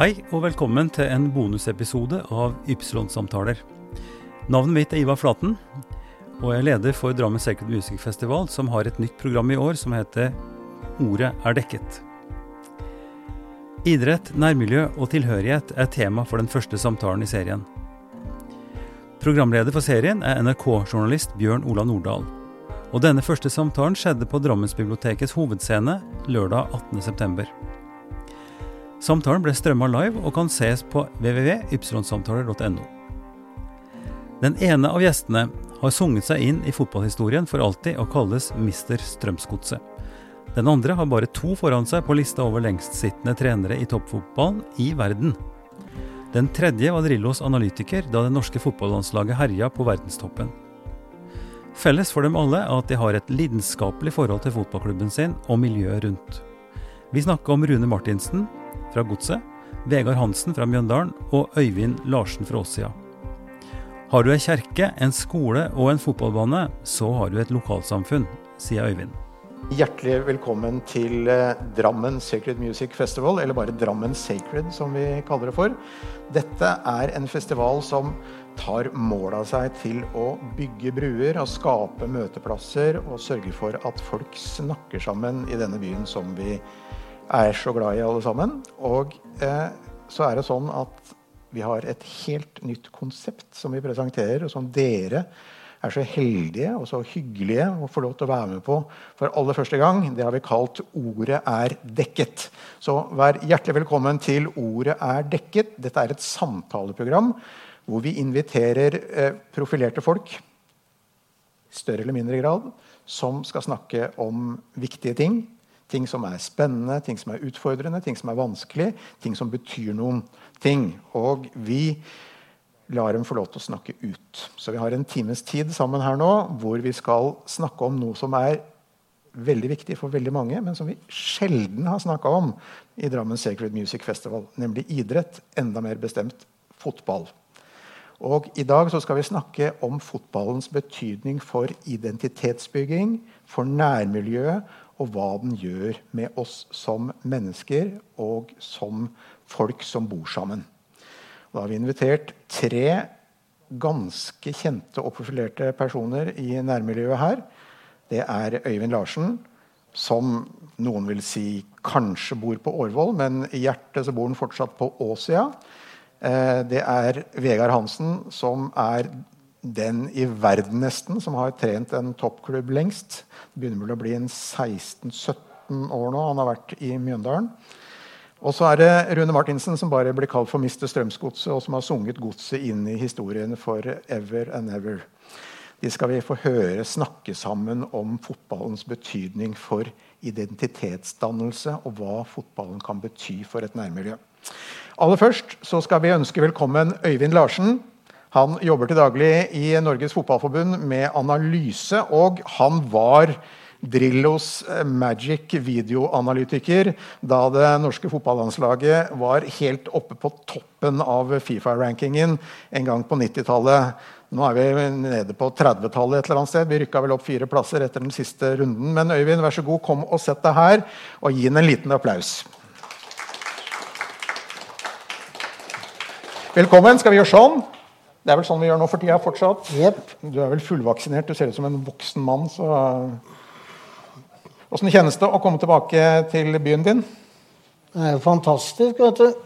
Hei og velkommen til en bonusepisode av Ypsilon-samtaler. Navnet mitt er Ivar Flaten, og jeg er leder for Drammen Sacred Music Festival, som har et nytt program i år som heter Ordet er dekket. Idrett, nærmiljø og tilhørighet er tema for den første samtalen i serien. Programleder for serien er NRK-journalist Bjørn Ola Nordahl. Og denne første samtalen skjedde på Drammensbibliotekets hovedscene lørdag 18.9. Samtalen ble strømma live og kan ses på www.ypsilonsamtaler.no. Den ene av gjestene har sunget seg inn i fotballhistorien for alltid og kalles Mister Strømsgodset. Den andre har bare to foran seg på lista over lengstsittende trenere i toppfotballen i verden. Den tredje var Drillos analytiker da det norske fotballandslaget herja på verdenstoppen. Felles for dem alle er at de har et lidenskapelig forhold til fotballklubben sin og miljøet rundt. Vi snakker om Rune Martinsen, fra Godset, Vegard Hansen fra Mjøndalen og Øyvind Larsen fra Åssida. Har du ei kjerke, en skole og en fotballbane, så har du et lokalsamfunn, sier Øyvind. Hjertelig velkommen til eh, Drammen Sacred Music Festival, eller bare Drammen Sacred som vi kaller det for. Dette er en festival som tar mål av seg til å bygge bruer og skape møteplasser og sørge for at folk snakker sammen i denne byen som vi er så glad i alle sammen. Og eh, så er det sånn at vi har et helt nytt konsept som vi presenterer, og som dere er så heldige og så hyggelige å få lov til å være med på for aller første gang. Det har vi kalt 'Ordet er dekket'. Så vær hjertelig velkommen til 'Ordet er dekket'. Dette er et samtaleprogram hvor vi inviterer eh, profilerte folk i større eller mindre grad som skal snakke om viktige ting Ting som er spennende, ting som er utfordrende, ting som er vanskelig, ting som betyr noen ting. Og vi lar dem få lov til å snakke ut. Så vi har en times tid sammen her nå hvor vi skal snakke om noe som er veldig viktig for veldig mange, men som vi sjelden har snakka om i Drammen Sacred Music Festival, nemlig idrett, enda mer bestemt fotball. Og I dag skal vi snakke om fotballens betydning for identitetsbygging, for nærmiljøet og hva den gjør med oss som mennesker og som folk som bor sammen. Da har vi invitert tre ganske kjente og profilerte personer i nærmiljøet her. Det er Øyvind Larsen, som noen vil si kanskje bor på Årvoll, men i hjertet så bor han fortsatt på Åsia. Eh, det er Vegard Hansen, som er den i verden nesten som har trent en toppklubb lengst. Det begynner vel å bli en 16-17 år nå. Han har vært i Mjøndalen. Og så er det Rune Martinsen, som bare blir kalt for Mr. Strømsgodset, og som har sunget godset inn i historien for ever and ever. De skal vi få høre snakke sammen om fotballens betydning for identitetsdannelse, og hva fotballen kan bety for et nærmiljø. Aller først så skal vi ønske velkommen Øyvind Larsen. Han jobber til daglig i Norges Fotballforbund med analyse, og han var Drillos eh, magic videoanalytiker da det norske fotballandslaget var helt oppe på toppen av Fifa-rankingen en gang på 90-tallet. Nå er vi nede på 30-tallet et eller annet sted. Vi rykka vel opp fire plasser etter den siste runden. Men Øyvind, vær så god, kom og sett deg her, og gi ham en liten applaus. Velkommen. Skal vi gjøre sånn? Det er vel sånn vi gjør nå for tida fortsatt? Yep. Du er vel fullvaksinert, du ser ut som en voksen mann. så... Åssen kjennes det å komme tilbake til byen din? Det er jo fantastisk. vet du.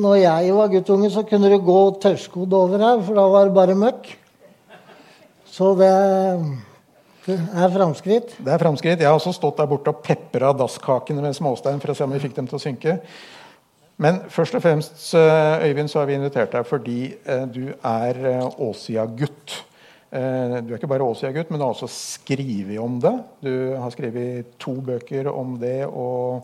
Når jeg var guttunge, så kunne du gå tørrskodd over her, for da var det bare møkk. Så det, det er framskritt. Det er framskritt. Jeg har også stått der borte og pepra dasskakene med småstein for å se om vi fikk dem til å synke. Men først og fremst Øyvind, så har vi invitert deg fordi eh, du er eh, Åsia-gutt. Eh, du er ikke bare Åsia-gutt, men du har også skrevet om det. Du har skrevet to bøker om det å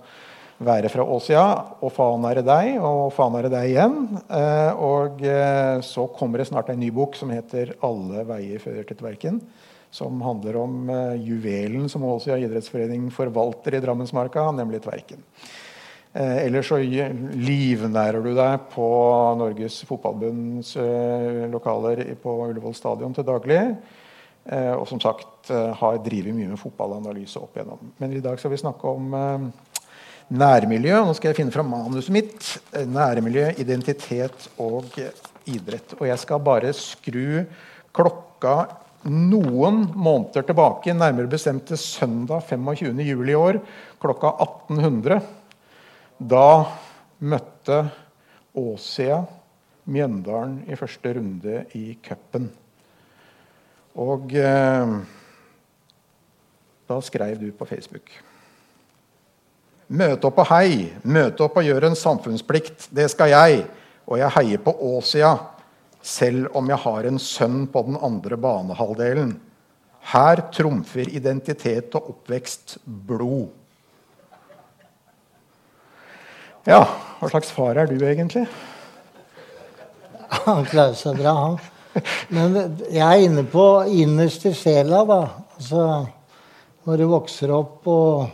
være fra Åsia. Og faen er det deg, og faen er det deg igjen. Og så kommer det snart en ny bok som heter 'Alle veier fører til Tverken'. Som handler om juvelen som Åsia idrettsforening forvalter i Drammensmarka, nemlig Tverken. Eh, ellers så livnærer du deg på Norges Fotballbunds eh, lokaler på Ullevål stadion til daglig. Eh, og som sagt har drevet mye med fotballanalyse opp igjennom. Men i dag skal vi snakke om nærmiljø. Nå skal jeg finne fram manuset mitt. Nærmiljø, identitet og idrett. Og jeg skal bare skru klokka noen måneder tilbake, nærmere bestemt til søndag 25. juli i år, klokka 1800. Da møtte Åsia Mjøndalen i første runde i cupen. Og eh, da skrev du på Facebook. Møte opp og hei. Møte opp og gjøre en samfunnsplikt. Det skal jeg. Og jeg heier på Åsia, selv om jeg har en sønn på den andre banehalvdelen. Her trumfer identitet og oppvekst blod. Ja, hva slags far er du egentlig? Han klarer seg bra, han. Men jeg er inne på innerst i sjela, da. Altså, når du vokser opp og,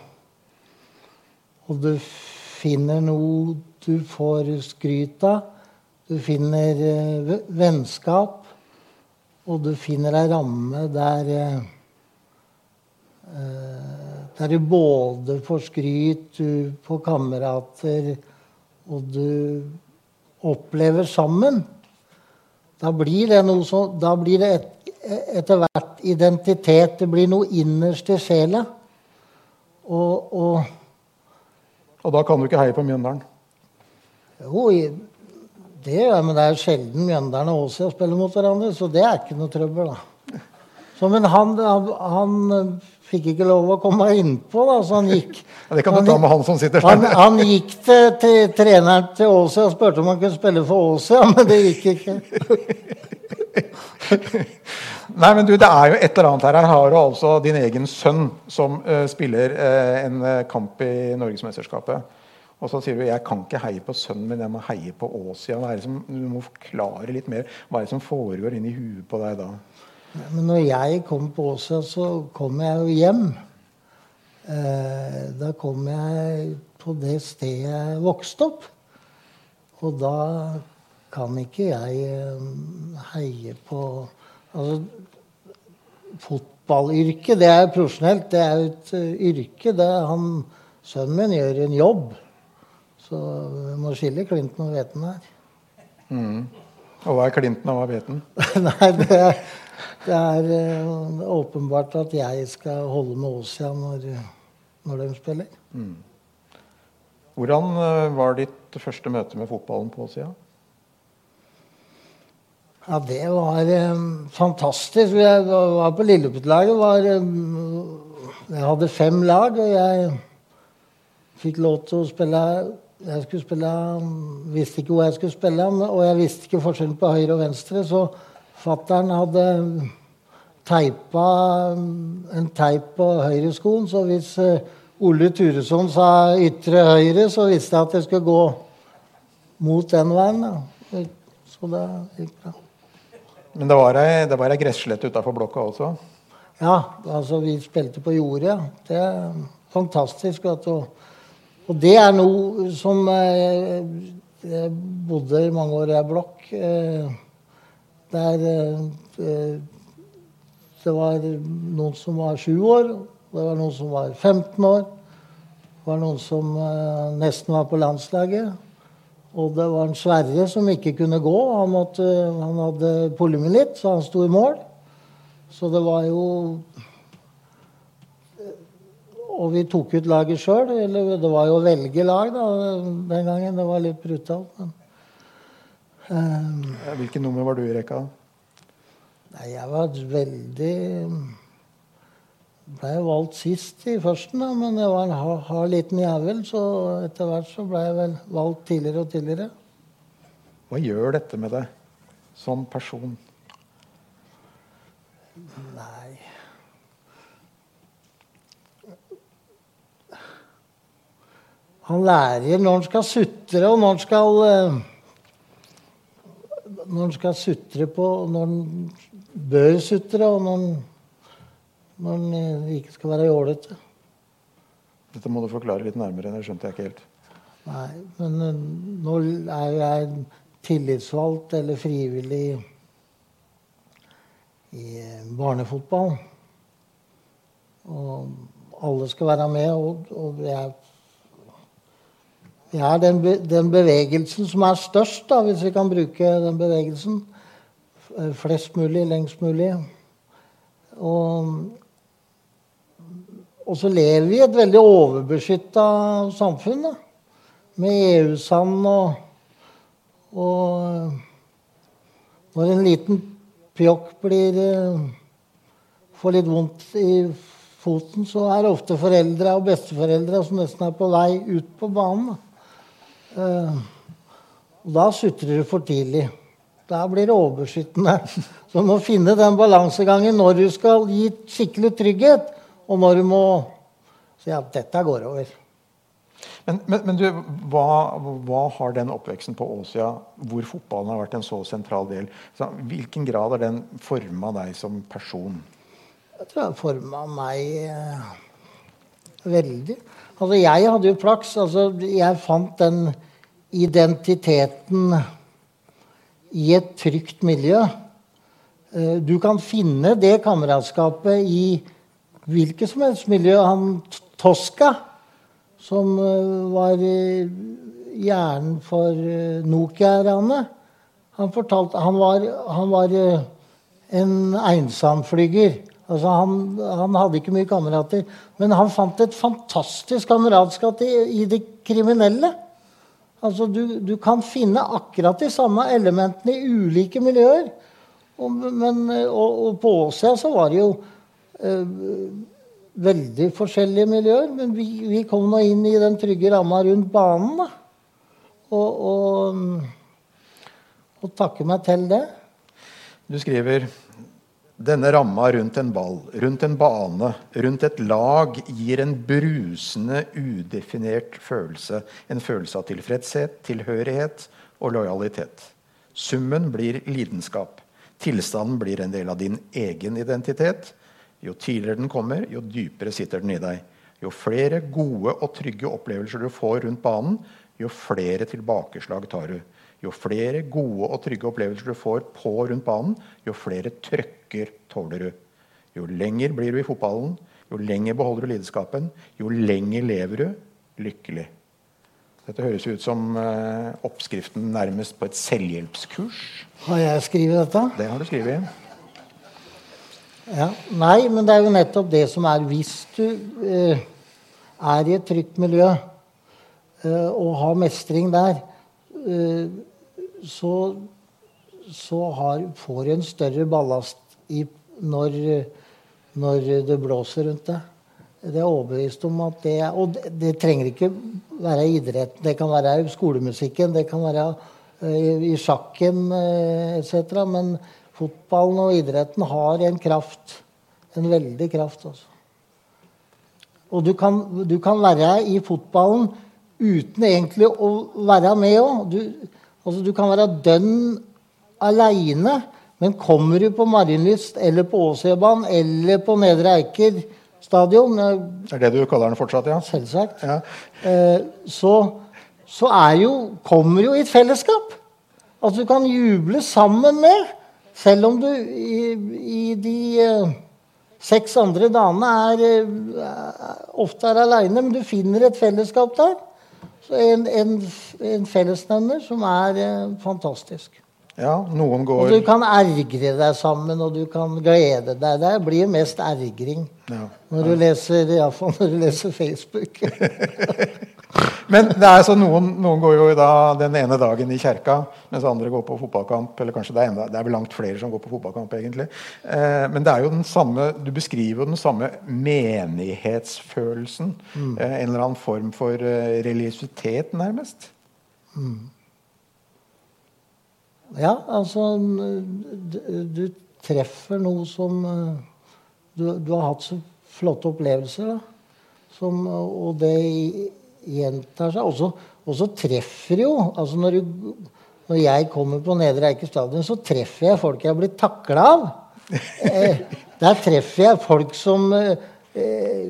og du finner noe du får skryt av. Du finner uh, vennskap, og du finner ei ramme der uh, Der du både får skryt, du får kamerater, og du opplever sammen. Da blir det noe så, da blir det et, etter hvert identitet. Det blir noe innerst i sjela. Og, og, og da kan du ikke heie på Mjøndalen? Jo, det gjør jeg, men det er sjelden Mjøndalen og Åsia spiller mot hverandre, så det er ikke noe trøbbel. da. Så, men han, han, fikk ikke lov å komme innpå, da, så han gikk ja, Det kan du han, ta med han som sitter der. Han, han gikk til, til, treneren til Åsia og spurte om han kunne spille for Åsia, men det gikk ikke. Nei, men du, det er jo et eller annet her. Her har du altså din egen sønn som uh, spiller uh, en uh, kamp i Norgesmesterskapet. Og så sier du jeg kan ikke heie på sønnen min, jeg må heie på Åsia. Som, du må forklare litt mer. Hva er det som foregår inni huet på deg da? Men når jeg kom på Åsia, så kom jeg jo hjem. Eh, da kom jeg på det stedet jeg vokste opp. Og da kan ikke jeg eh, heie på Altså, fotballyrket, det er profesjonelt. Det er et uh, yrke. Det er han, sønnen min gjør en jobb. Så vi må skille klinten og hveten her. Mm. Og hva er klinten, og hva er hveten? Nei, det er det er uh, åpenbart at jeg skal holde med Åsia når, når de spiller. Mm. Hvordan uh, var ditt første møte med fotballen på Åsia? Ja, det var um, fantastisk. Jeg var på Lilleputtlaget. Um, jeg hadde fem lag, og jeg fikk lov til å spille Jeg skulle spille, visste ikke hvor jeg skulle spille, og jeg visste ikke forskjellen på høyre og venstre. så Fattern hadde teipa en teip på høyreskoen, så hvis eh, Ole Turesson sa ytre høyre, så visste jeg at jeg skulle gå mot den veien. Da. Så det gikk bra. Men det var ei, det var ei gresslette utafor blokka også? Ja, altså vi spilte på jordet. Det er fantastisk. Og, og det er noe som Jeg, eh, jeg bodde i mange år i ei blokk. Eh, der eh, det var noen som var sju år, det var noen som var 15 år. Det var noen som eh, nesten var på landslaget. Og det var en Sverre som ikke kunne gå. Han, måtte, han hadde polymyelitt, så han sto i mål. Så det var jo Og vi tok ut laget sjøl. Det var jo å velge lag da, den gangen. Det var litt brutalt. Men Hvilket nummer var du i rekka? Nei, Jeg var veldig Ble valgt sist i førsten, da, men jeg var en hard, hard liten jævel. Så etter hvert så ble jeg vel valgt tidligere og tidligere. Hva gjør dette med deg som person? Nei Han lærer når han skal sutre, og når han skal uh, når en skal sutre på Når en bør sutre, og når en, når en eh, ikke skal være jålete. Dette må du forklare litt nærmere. Det skjønte jeg ikke helt. Nei, men eh, nå er jeg tillitsvalgt eller frivillig i eh, barnefotball. Og alle skal være med, og, og jeg er den, den, bevegelsen som er størst, da, hvis vi kan bruke den bevegelsen. Flest mulig, lengst mulig. Og, og så lever vi i et veldig overbeskytta samfunn. Da, med EU-sand og, og Når en liten pjokk blir får litt vondt i foten, så er ofte foreldre og besteforeldre som nesten er på vei ut på banen. Uh, da sutrer du for tidlig. Da blir det overbeskyttende. Så du må finne den balansegangen når du skal gi skikkelig trygghet, og når du må si at dette går over. Men, men, men du, hva, hva, har den oppveksten på Åsia, hvor fotballen har vært en så sentral del, så, hvilken grad har den forma deg som person? Jeg tror det forma meg eh, veldig. Altså, jeg hadde jo flaks. Altså, jeg fant den identiteten i et trygt miljø. Eh, du kan finne det kameratskapet i hvilket som helst miljø. Han Tosca, som eh, var hjernen for eh, Nokia-ranet, han Han han var en ensamflyger. Altså han, han, hadde ikke mye kamerater. Men han fant et fantastisk kameratskap i, i det kriminelle. Altså du, du, kan finne akkurat de samme elementene i ulike miljøer. Og, men, og, og på Åsia så var det jo øh, veldig forskjellige miljøer. Men vi, vi, kom nå inn i den trygge ramma rundt banen. da. Og, og, og takke meg til det. Du skriver denne ramma rundt en ball, rundt en bane, rundt et lag gir en brusende, udefinert følelse. En følelse av tilfredshet, tilhørighet og lojalitet. Summen blir lidenskap. Tilstanden blir en del av din egen identitet. Jo tidligere den kommer, jo dypere sitter den i deg. Jo flere gode og trygge opplevelser du får rundt banen, jo flere tilbakeslag tar du. Jo flere gode og trygge opplevelser du får på og rundt banen, jo flere trøkker tåler du. Jo lenger blir du i fotballen, jo lenger beholder du lidenskapen, jo lenger lever du lykkelig. Dette høres ut som uh, oppskriften nærmest på et selvhjelpskurs. Har jeg skrevet dette? Det har du skrevet. Ja. Nei, men det er jo nettopp det som er Hvis du eh, er i et trygt miljø eh, og har mestring der, så, så har, får du en større ballast i, når, når, det blåser rundt deg. Det er overbevist om at det Og det, det, trenger ikke være idretten. Det kan være i skolemusikken, det kan være uh, i sjakken uh, etc. Men fotballen og idretten har en kraft. En veldig kraft, altså. Og du kan, du kan være i fotballen uten egentlig å være med òg. Altså, du kan være dønn aleine, men kommer du på Marienlyst eller på Åsøybanen eller på Nedre Eiker stadion Det er det du kaller den fortsatt, ja? Selvsagt. Ja. Eh, så, så er jo, kommer jo i et fellesskap. Altså du kan juble sammen med, selv om du i, i de eh, seks andre dagene er, eh, ofte er aleine, men du finner et fellesskap der. En, en, en fellesnevner som er eh, fantastisk. Ja, noen går... Og du kan ergre deg sammen, og du kan glede deg. Det blir mest ergring ja. når, du leser, ja, når du leser Facebook. Men det er så noen, noen, går jo da den ene dagen i kjerka, mens andre går på fotballkamp. Eller kanskje det er, enda, det er vel langt flere som går på fotballkamp, egentlig. Eh, men det er jo den samme, du beskriver jo den samme menighetsfølelsen. Mm. Eh, en eller annen form for eh, religiøsitet, nærmest. Mm. Ja, altså du, du, treffer noe som eh, du, du, har hatt så flotte opplevelser. da. Som, og det gjentar seg. Og så, og så treffer jo altså når, du, når, jeg kommer på Nedre Eike stadion, så treffer jeg folk jeg har blitt takla av. Eh, der treffer jeg folk som, eh,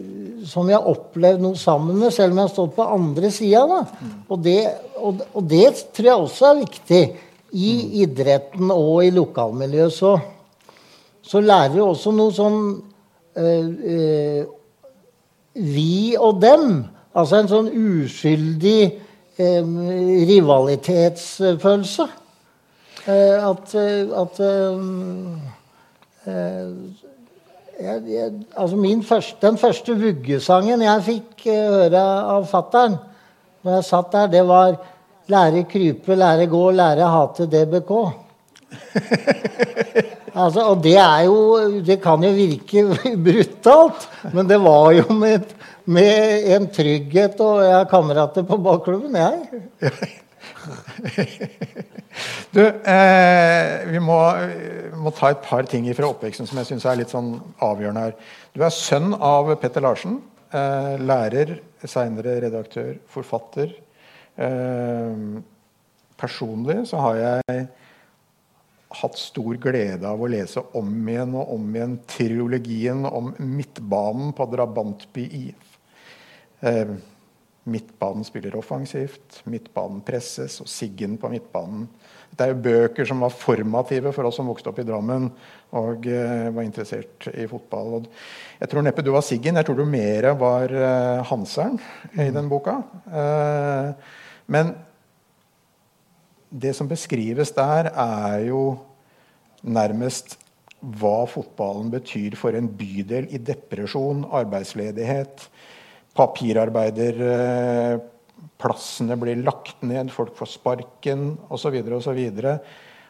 som jeg har opplevd noe sammen med, selv om jeg har stått på andre sida. Og, og, og det tror jeg også er viktig. I idretten og i lokalmiljøet så, så lærer vi også noe sånn eh, øh, Vi og dem. Altså en sånn uskyldig eh, rivalitetsfølelse. Eh, at, at jeg, jeg, altså første, Den første vuggesangen jeg fikk høre av fattern når jeg satt der, det var 'Lære krype, lære gå, lære hate DBK'. altså, og det er jo Det kan jo virke brutalt, men det var jo med, med en trygghet, og jeg har kamerater på bakklubben, jeg. du, eh, vi må, må, ta et par ting fra oppveksten som jeg syns er litt sånn avgjørende her. Du er sønn av Petter Larsen. Eh, lærer, seinere redaktør, forfatter. Eh, personlig så har jeg hatt stor glede av å lese om igjen og om igjen triologien om midtbanen på Drabantby midtbanen spiller offensivt, midtbanen presses, og Siggen på midtbanen. Det er jo bøker som var formative for oss som vokste opp i Drammen og eh, var interessert i fotball. Jeg tror neppe du var Siggen, jeg tror du mer var eh, Hanseren i den boka. Eh, men det som beskrives der, er jo nærmest hva fotballen betyr for en bydel i depresjon, arbeidsledighet, papirarbeiderplassene blir lagt ned, folk får sparken osv. osv.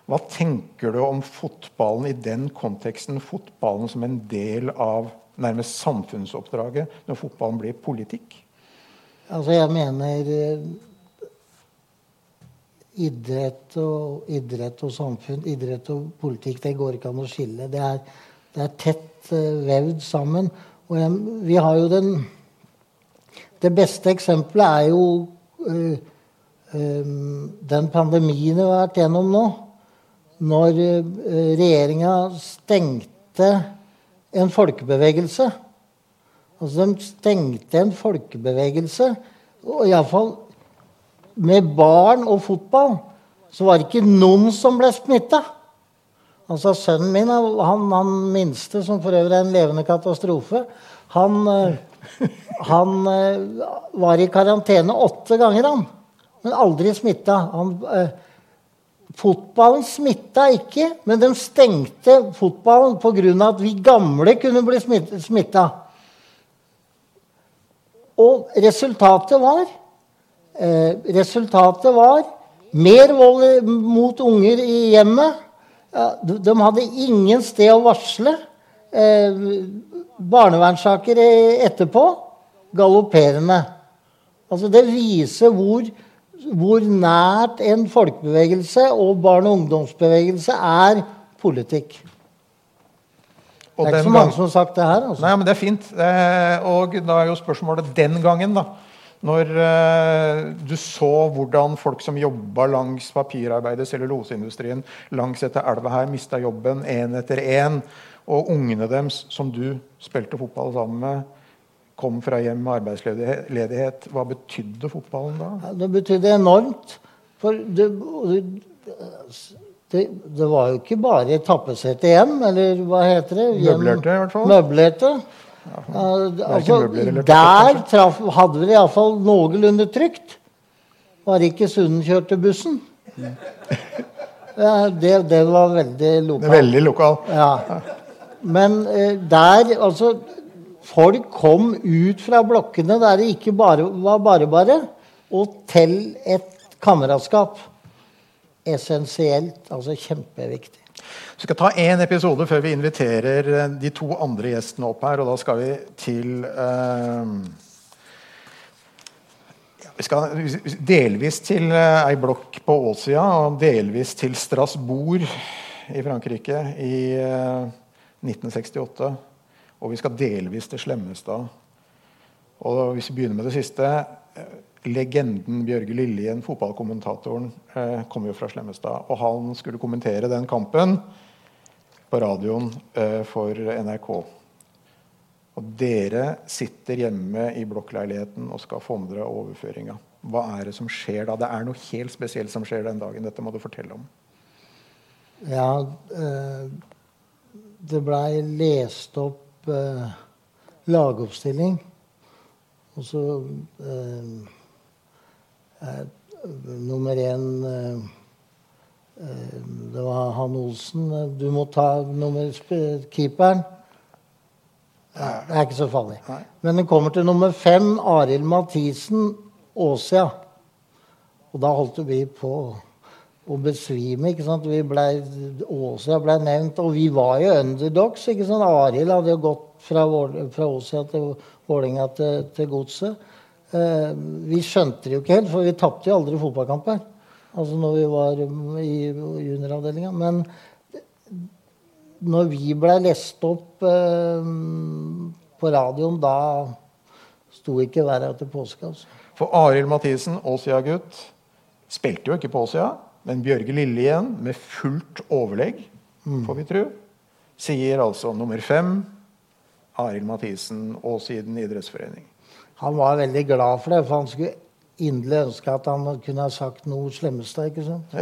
Hva tenker du om fotballen i den konteksten, fotballen som en del av nærmest samfunnsoppdraget, når fotballen blir politikk? Altså, jeg mener idrett og, idrett og samfunn, idrett og politikk, det går ikke an å skille. Det er, det er tett uh, vevd sammen. Og jeg, vi har jo den Det beste eksempelet er jo uh, um, den pandemien vi har vært gjennom nå. Når uh, regjeringa stengte en folkebevegelse. Altså de stengte en folkebevegelse. Og iallfall med barn og fotball, så var det ikke noen som ble smitta. Altså Sønnen min, han, han, minste, som for øvrig er en levende katastrofe, han, eh, han eh, var i karantene åtte ganger, han. Men aldri smitta. Eh, fotballen smitta ikke, men de stengte fotballen pga. at vi gamle kunne bli smitta. Og resultatet var Eh, resultatet var mer vold mot unger i hjemmet. De hadde ingen sted å varsle. Eh, barnevernssaker etterpå galopperende. Altså det viser hvor, hvor nært en folkebevegelse og barne- og ungdomsbevegelse er politikk. det er ikke så mange som har sagt det her. Altså. Nei, men det er fint. Eh, og da er jo spørsmålet den gangen, da. Når uh, du så hvordan folk som jobba langs papirarbeidet, celluloseindustrien, langs etter elva her, mista jobben én etter én, og ungene deres, som du spilte fotball sammen med, kom fra hjem med arbeidsledighet, hva betydde fotballen da? Det betydde enormt. For det, det, det var jo ikke bare tappesete hjem, eller hva heter det? Hjem, Møblerte, i hvert fall. Møblerte. Ja, altså, der traf, hadde vi det iallfall noenlunde trygt. Bare ikke Sunden kjørte bussen. Ja, det, det, var veldig lokalt. Veldig lokal. Ja. Men eh, der Altså, folk kom ut fra blokkene der det ikke bare var bare bare, og til et kameratskap. Essensielt. Altså kjempeviktig. Vi skal ta én episode før vi inviterer eh, de to andre gjestene opp her. Og da skal vi til uh, Vi skal delvis til uh, ei blokk på Åsia og delvis til Strasbourg i Frankrike i uh, 1968. Og vi skal delvis til Slemmestad. Og hvis vi begynner med det siste Legenden Bjørge Lillien, fotballkommentatoren, kommer jo fra Slemmestad. Og han skulle kommentere den kampen på radioen eh, for NRK. Og dere sitter hjemme i blokkleiligheten og skal få med dere overføringa. Hva er det som skjer da? Det er noe helt spesielt som skjer den dagen. Dette må du fortelle om. Ja, eh, det blei lest opp eh, lagoppstilling. Og så Eh, nummer én eh, eh, Det var han Olsen. Du må ta nummer keeperen. Ja, det er ikke så farlig. Nei. Men det kommer til nummer fem, Arild Mathisen, Åsia. Og da holdt vi på å besvime. ikke sant? Vi ble, Åsia ble nevnt, og vi var jo underdogs. ikke sant? Arild hadde jo gått fra, fra Åsia til Vålerenga til, til Godset. Eh, vi skjønte det jo ikke helt, for vi tapte jo aldri fotballkamper. Altså når vi var i junioravdelinga. Men når vi ble lest opp eh, på radioen, da sto ikke været til påske. Altså. For Arild Mathisen, Åsia-gutt, spilte jo ikke på Åsia. Men Bjørge Lille igjen, med fullt overlegg, mm. får vi tro, sier altså nummer fem Arild Mathisen, Åsiden idrettsforening. Han var veldig glad for det, for han skulle inderlig ønske at han kunne ha sagt noe slemmeste. ikke sant?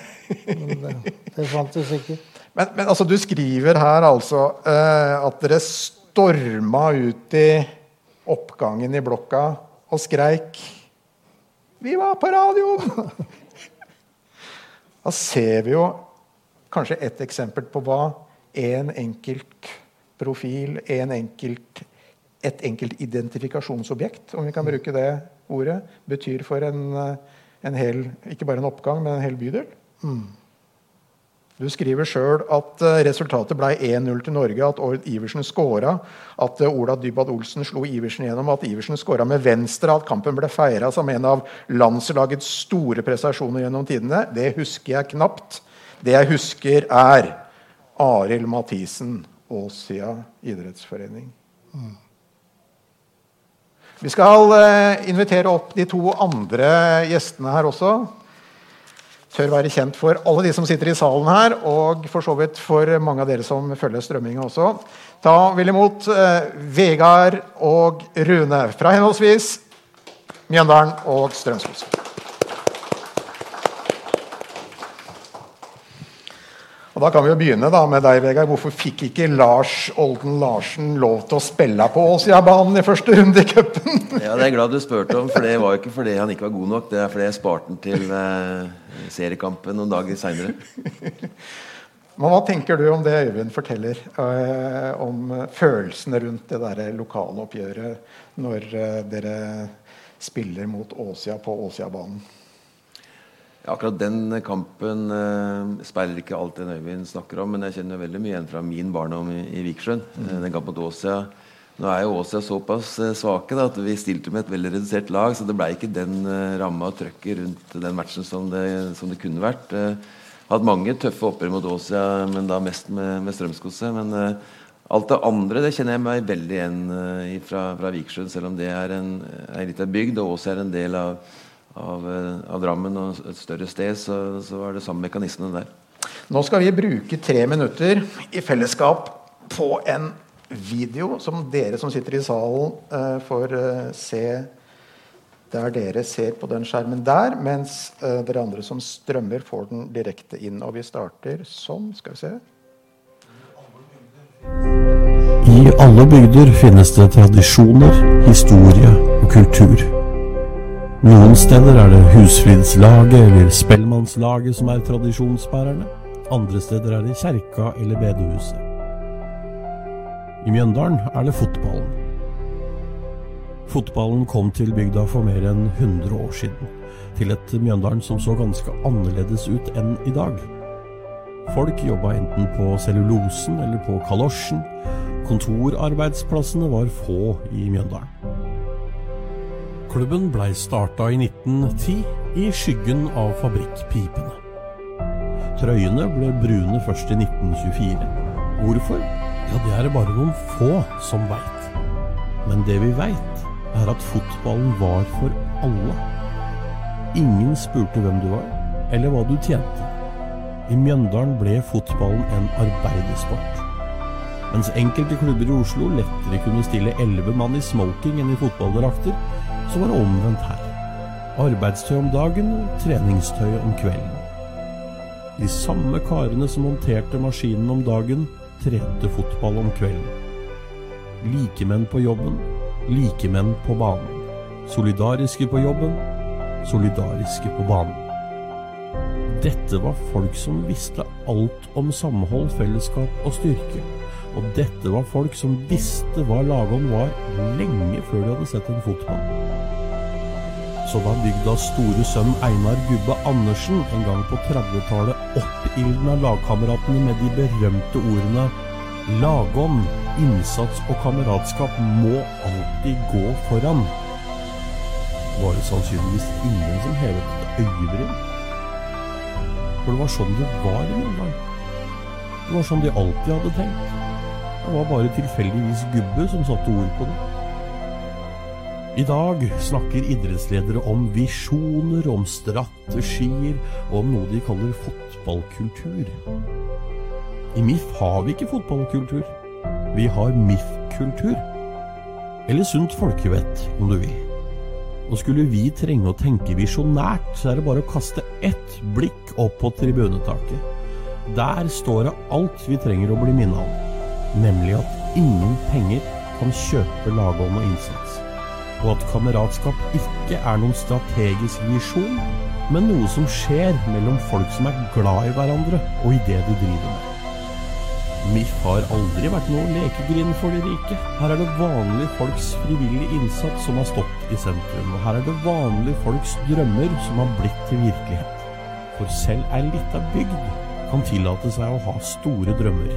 Men det, det fantes ikke. Men, men altså, du skriver her altså uh, at dere storma ut i oppgangen i blokka og skreik 'Vi var på radioen!' da ser vi jo kanskje et eksempel på hva en enkelt profil, en enkelt et enkelt identifikasjonsobjekt, om vi kan bruke det ordet, betyr for en, en hel Ikke bare en oppgang, men en hel bydel. Mm. Du skriver sjøl at eh, resultatet ble 1-0 til Norge, at Ord Iversen skåra, at eh, Ola Dybad Olsen slo Iversen gjennom, at Iversen skåra med venstre, at kampen ble feira som en av landslagets store prestasjoner gjennom tidene. Det husker jeg knapt. Det jeg husker, er Arild Mathisen, Åsia idrettsforening. Vi skal eh, invitere opp de to andre gjestene her også. Tør være kjent for alle de som sitter i salen her, og for så vidt for mange av dere som følger strømminga også. Ta vel imot eh, Vegard og Rune fra henholdsvis Mjøndalen og Strømskog. Og Da kan vi jo begynne da med deg, Vegard. Hvorfor fikk ikke Lars Olden Larsen lov til å spille på Åsia-banen i første runde i cupen? ja, det er jeg glad du spurte om, for det var jo ikke fordi han ikke var god nok. Det er fordi jeg sparte den til eh, seriekampen noen dager seinere. Men hva tenker du om det Øyvind forteller eh, om følelsene rundt det der lokale oppgjøret når eh, dere spiller mot Åsia på Åsiabanen? Akkurat den kampen eh, speiler ikke alt det Øyvind snakker om, men jeg kjenner veldig mye igjen fra min barndom i, i Vikersund. Mm. Den kampen mot Åsia. Nå er jo Åsia såpass uh, svake da, at vi stilte med et veldig redusert lag, så det ble ikke den eh, ramma og trøkket rundt den matchen som det, som det kunne vært. Eh, hatt mange tøffe oppgjør mot Åsia, men da mest med, med Strømsgodset. Men alt det andre det kjenner jeg meg veldig igjen fra, fra Vikersund, selv om det er en, en liten bygd, og Åsia er en del av av, eh, av, Drammen og et større sted, så, så var det samme mekanismene der. Nå skal vi bruke tre minutter i fellesskap på en video som dere som sitter i salen, eh, får eh, se der dere ser på den skjermen der, mens eh, dere andre som strømmer, får den direkte inn. Og vi starter sånn. Skal vi se. I alle bygder finnes det tradisjoner, historie og kultur. Noen steder er det husflidslaget eller spellemannslaget som er tradisjonsbærerne. Andre steder er det kjerka eller bedehuset. I Mjøndalen er det fotballen. Fotballen kom til bygda for mer enn 100 år siden. Til et Mjøndalen som så ganske annerledes ut enn i dag. Folk jobba enten på cellulosen eller på kalosjen. Kontorarbeidsplassene var få i Mjøndalen. Fotballklubben blei starta i 1910 i skyggen av fabrikkpipene. Trøyene ble brune først i 1924. Hvorfor? Ja, det er det bare noen få som veit. Men det vi veit, er at fotballen var for alle. Ingen spurte hvem du var, eller hva du tjente. I Mjøndalen ble fotballen en arbeidersport. Mens enkelte klubber i Oslo lettere kunne stille elleve mann i smoking enn i fotballdrakter, så var det omvendt her. Arbeidstøy om dagen treningstøy om kvelden. De samme karene som monterte maskinen om dagen, trente fotball om kvelden. Likemenn på jobben, likemenn på banen. Solidariske på jobben, solidariske på banen. Dette var folk som visste alt om samhold, fellesskap og styrke. Og dette var folk som visste hva lagånd var lenge før de hadde sett en fotball. Så da bygdas store sønn Einar Gubbe Andersen en gang på 30-tallet oppildna lagkameratene med de berømte ordene Lagånd, innsats og kameratskap må alltid gå foran. Var det sannsynligvis ingen som hevet et øyebryn? For det var sånn det var i Mjøndalen. Det var sånn de alltid hadde tenkt. Det var bare tilfeldigvis Gubbe som satte ord på det. I dag snakker idrettsledere om visjoner, om strategier og om noe de kaller fotballkultur. I MIF har vi ikke fotballkultur. Vi har MIF-kultur. Eller sunt folkevett, om du vil. Og skulle vi trenge å tenke visjonært, så er det bare å kaste ett blikk opp på tribunetaket. Der står det alt vi trenger å bli minnet om, nemlig at ingen penger kan kjøpe lagånd og innsats, og at kameratskap ikke er noen strategisk visjon, men noe som skjer mellom folk som er glad i hverandre og i det de driver med. MIF har aldri vært noe lekegrind for de rike. Her er det vanlige folks frivillige innsats som har stått i sentrum, og her er det vanlige folks drømmer som har blitt til virkelighet. For selv ei lita bygd kan tillate seg å ha store drømmer.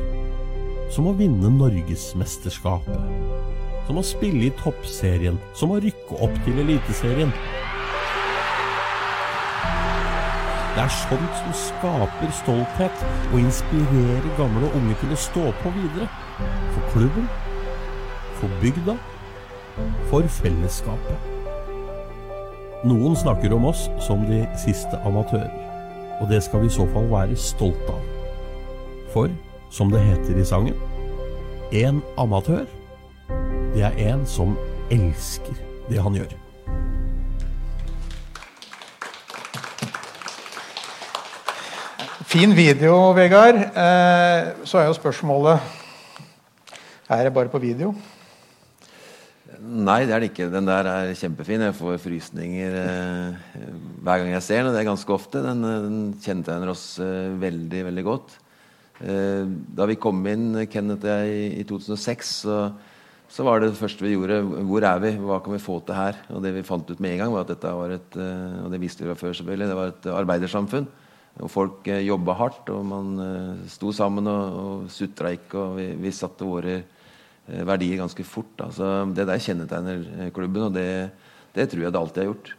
Som å vinne Norgesmesterskapet. Som å spille i Toppserien. Som å rykke opp til Eliteserien. Det er sånt som skaper stolthet og inspirerer gamle og unge til å stå på videre. For klubben, for bygda, for fellesskapet. Noen snakker om oss som de siste amatører, og det skal vi i så fall være stolt av. For, som det heter i sangen, en amatør, det er en som elsker det han gjør. Fin video, Vegard. Eh, så er jo spørsmålet Er det bare på video? Nei, det er det ikke. Den der er kjempefin. Jeg får frysninger eh, hver gang jeg ser den. Og det er ganske ofte. Den, eh, den kjennetegner oss eh, veldig, veldig godt. Eh, da vi kom inn, Kenneth og jeg, i 2006, så, så, var det det første vi gjorde Hvor er vi? Hva kan vi få til her? Og det vi fant ut med en gang, var at dette var et eh, Og det visste vi før, selvfølgelig. Det var et arbeidersamfunn. Og folk eh, jobba hardt, og man eh, sto sammen og, og sutra ikke. Og vi, vi, satte våre eh, verdier ganske fort. Så det der kjennetegner eh, klubben, og det, det, tror jeg det alltid har gjort.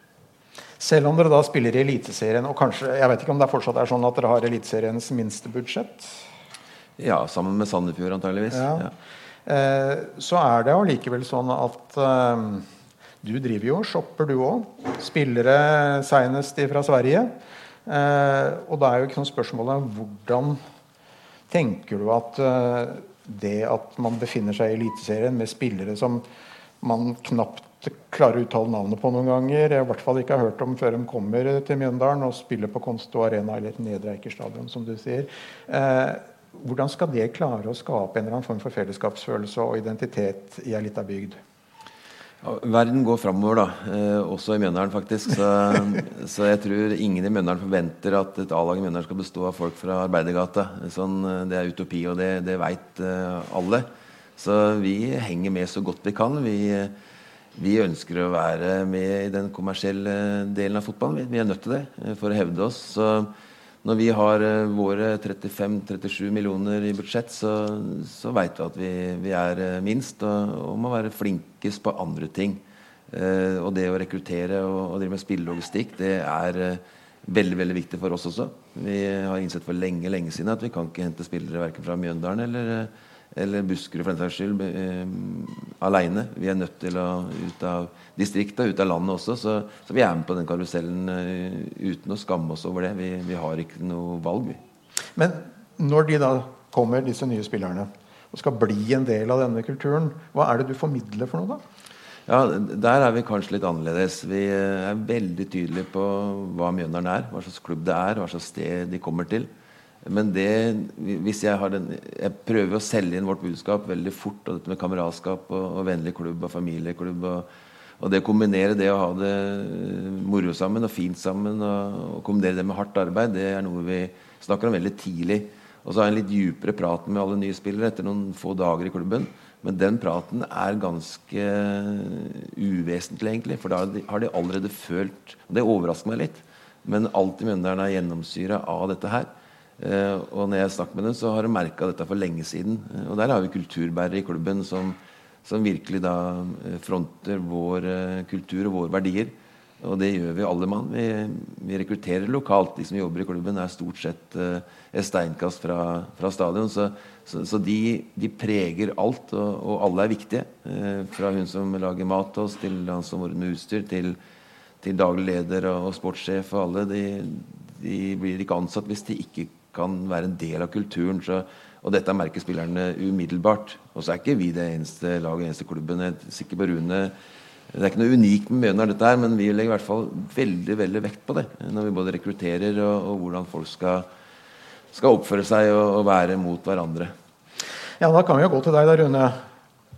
Selv om dere da spiller i Eliteserien, og kanskje, jeg vet ikke om det fortsatt er sånn at dere har Eliteseriens minste budsjett? Ja, sammen med Sandefjord antageligvis. Ja. Ja. Eh, så er det allikevel sånn at eh, du driver jo og shopper, du òg. Spillere seinest fra Sverige. Eh, og da er jo ikke sånn spørsmålet hvordan tenker du at det at man befinner seg i Eliteserien med spillere som man knapt klarer å uttale navnet på noen ganger, jeg i hvert fall ikke har hørt om før de kommer til Mjøndalen og spiller på Konsto Arena eller Nedre Eiker stadion, som du sier. Eh, hvordan skal det klare å skape en eller annen form for fellesskapsfølelse og identitet i ei lita bygd? Verden går framover, da. Eh, også i Mjøndalen, faktisk. Så, så, jeg tror ingen i Mjøndalen forventer at et A-lag i Mjøndalen skal bestå av folk fra Arbeidergata. Sånn, eh, det er utopi, og det, det veit eh, alle. Så vi henger med så godt vi kan. Vi, vi, ønsker å være med i den kommersielle delen av fotballen. Vi, vi er nødt til det eh, for å hevde oss. Så når vi har uh, våre 35-37 millioner i budsjett, så, så veit vi at vi, vi er uh, minst og, og, må være flinkest på andre ting. Uh, og det å rekruttere og, og drive med spillelogistikk, det er veldig veldig viktig for oss også. Vi har innsett for lenge lenge siden at vi kan ikke hente spillere verken fra Mjøndalen eller eller Buskerud for den saks skyld, eh, aleine. Vi er nødt til å ut av distriktet, ut av landet også. Så, så vi er med på den karusellen uh, uten å skamme oss over det. Vi, vi, har ikke noe valg, vi. Men når de da kommer, disse nye spillerne, og skal bli en del av denne kulturen, hva er det du formidler for noe, da? Ja, Der er vi kanskje litt annerledes. Vi er veldig tydelige på hva Mjøndalen er, hva slags klubb det er, hva slags sted de kommer til. Men det, hvis jeg har den Jeg prøver å selge inn vårt budskap veldig fort. Og dette med kameratskap og, og vennlig klubb og familieklubb og, Og det kombinere det å ha det moro sammen og fint sammen, og, og kombinere det med hardt arbeid, det er noe vi snakker om veldig tidlig. Og så har jeg en litt dypere prat med alle nye spillere etter noen få dager i klubben. Men den praten er ganske uvesentlig, egentlig. For da har de allerede følt og Det overrasker meg litt. Men alt i Mjøndalen er gjennomsyra av dette her. Eh, og når jeg snakker med dem, så har de merka dette for lenge siden. Eh, og der har vi kulturbærere i klubben som, som virkelig da eh, fronter vår kultur og våre verdier. Og det gjør vi alle mann. Vi, vi, rekrutterer lokalt. De som jobber i klubben, er stort sett uh, et steinkast fra, fra stadion. Så, så, så de, de, preger alt, og, og alle er viktige. Uh, fra hun som lager mat til oss, til han som ordner utstyr, til, til daglig leder og, og sportssjef og alle. De, de, blir ikke ansatt hvis de ikke kan være en del av kulturen. Så, og dette merker spillerne umiddelbart. Og så er ikke vi det eneste laget, eneste klubben. Jeg er sikker på Rune. Det er ikke noe unikt med Mjøndalen, dette her, men vi legger i hvert fall veldig veldig vekt på det. Når vi både rekrutterer og, og hvordan folk skal, skal oppføre seg og, og, være mot hverandre. Ja, Da kan vi jo gå til deg, da, Rune.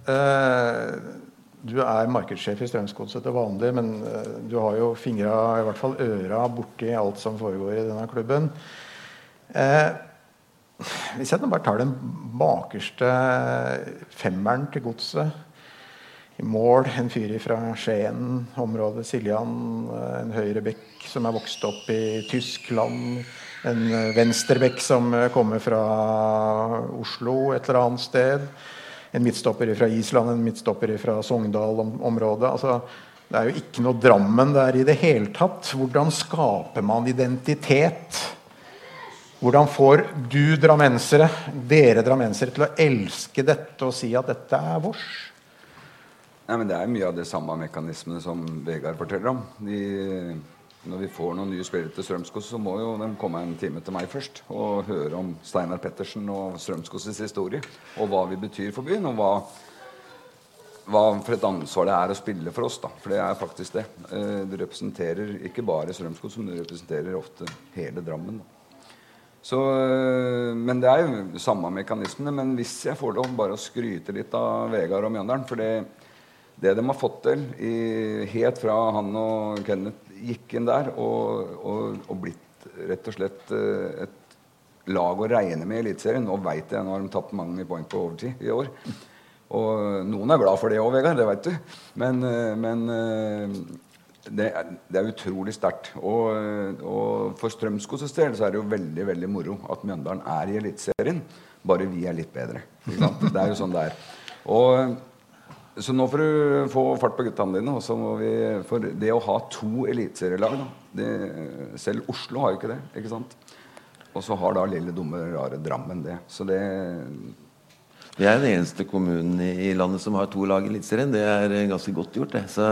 Uh, du er markedssjef i Strømsgodset til vanlig, men uh, du har jo fingra, i hvert fall øra, borti alt som foregår i denne klubben. Eh, hvis jeg nå bare tar den bakerste femmeren til godset i mål, en fyr fra Skien, området Siljan, eh, en høyrebekk som er vokst opp i Tyskland, en venstrebekk som kommer fra Oslo et eller annet sted, en midtstopper fra Island, en midtstopper fra Sogndal-området. Altså, det er jo ikke noe Drammen der i det hele tatt. Hvordan skaper man identitet? Hvordan får du drammensere, dere drammensere, til å elske dette og si at dette er vårs? Nei, men Det er mye av de samme mekanismene som Vegard forteller om. De, når vi får noen nye spillere til Strømskog, så må jo de komme en time til meg først og høre om Steinar Pettersen og Strømskogs historie. Og hva vi betyr for byen, og hva, hva for et ansvar det er å spille for oss. da, For det er faktisk det. Eh, du representerer ikke bare Strømskog, men du representerer ofte hele Drammen. da. Så, øh, men det er jo samme mekanismene. Men hvis jeg får lov bare å skryte litt av Vegard og Mjøndalen For det, det de har fått til i, helt fra han og Kenneth gikk inn der, og, og, og blitt rett og slett øh, et lag å regne med i Eliteserien Nå veit jeg, nå har de tatt mange poeng på overtid i år. Og noen er glad for det òg, Vegard. Det veit du. Men, øh, men det er, det er, utrolig sterkt. Og, og, for Strømsgodsets del så er det jo veldig veldig moro at Mjøndalen er i Eliteserien. Bare vi er litt bedre. Det er jo sånn det er. Og, så nå får du få fart på guttene dine. Vi, for det å ha to eliteserielag Selv Oslo har jo ikke det. ikke sant? Og så har da lille, dumme, rare Drammen det. Så det Vi er den eneste kommunen i landet som har to lag i Eliteserien. Det er ganske godt gjort. det. Så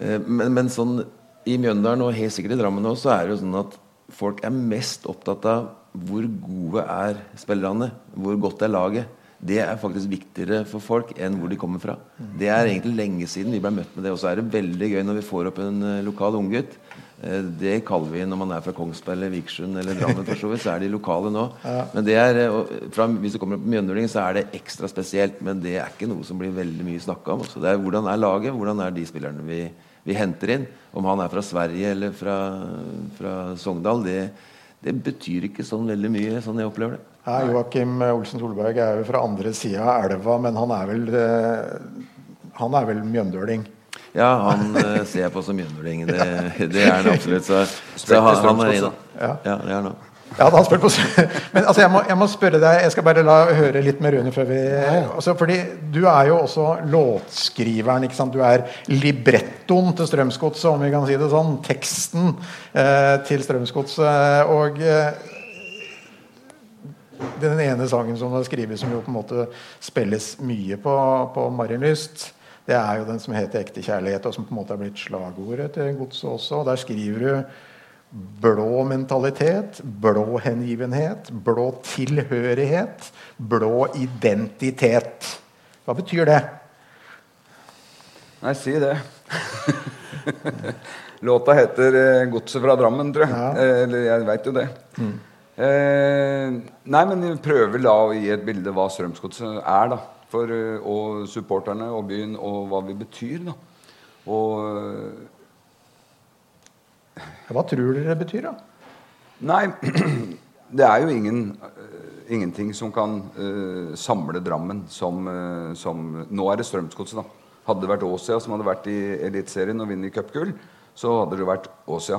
men, men, sånn i Mjøndalen og helt sikkert i Drammen også, så er det jo sånn at folk er mest opptatt av hvor gode er spillerne, hvor godt er laget. Det er faktisk viktigere for folk enn hvor de kommer fra. Det er egentlig lenge siden vi ble møtt med det. Og så er det veldig gøy når vi får opp en eh, lokal unggutt. Eh, det kaller vi når man er fra Kongsberg eller Vikersund eller Drammen, for så vidt. Så er de lokale nå. Men det er, fra, hvis du kommer på Mjøndøling, så er det ekstra spesielt. Men det er ikke noe som blir veldig mye snakka om. Også. det er hvordan er laget, hvordan er de spillerne vi vi henter inn. Om han er fra Sverige eller fra, fra Sogndal, det, det, betyr ikke sånn veldig mye, sånn jeg opplever det. Ja, Joakim Olsen Solberg er jo fra andre sida av elva, men han er vel, eh, han er vel mjøndøling? Ja, han uh, ser jeg på som mjøndøling. Det, det, er han absolutt. Så, så han, han, er inne. Ja. det er han ja, da spør på Men altså, jeg må, jeg må, spørre deg Jeg skal bare la høre litt med Rune før vi altså, fordi Du er jo også låtskriveren. ikke sant? Du er librettoen til Strømsgodset, om vi kan si det sånn. Teksten eh, til Strømsgodset. Og eh, den ene sangen som du har skrevet, som jo på en måte spilles mye på, på Marienlyst, det er jo den som heter 'Ekte kjærlighet', og som på en måte har blitt slagordet til godset også. og Der skriver du blå mentalitet, blå hengivenhet, blå tilhørighet, blå identitet. Hva betyr det? Nei, si det. Låta heter eh, 'Godset fra Drammen', tror jeg. Ja. Eh, eller jeg veit jo det. Mm. Eh, nei, men vi prøver da å gi et bilde hva Strømsgodset er. da for, eh, Og supporterne og byen, og hva vi betyr. da Og Hva tror dere det betyr, da? Nei, det er jo ingen, uh, ingenting som kan uh, samle Drammen som, uh, som Nå er det Strømsgodset, da. Hadde det vært Åsia som hadde vært i Eliteserien og vunnet cupgull, så hadde det vært Åsia.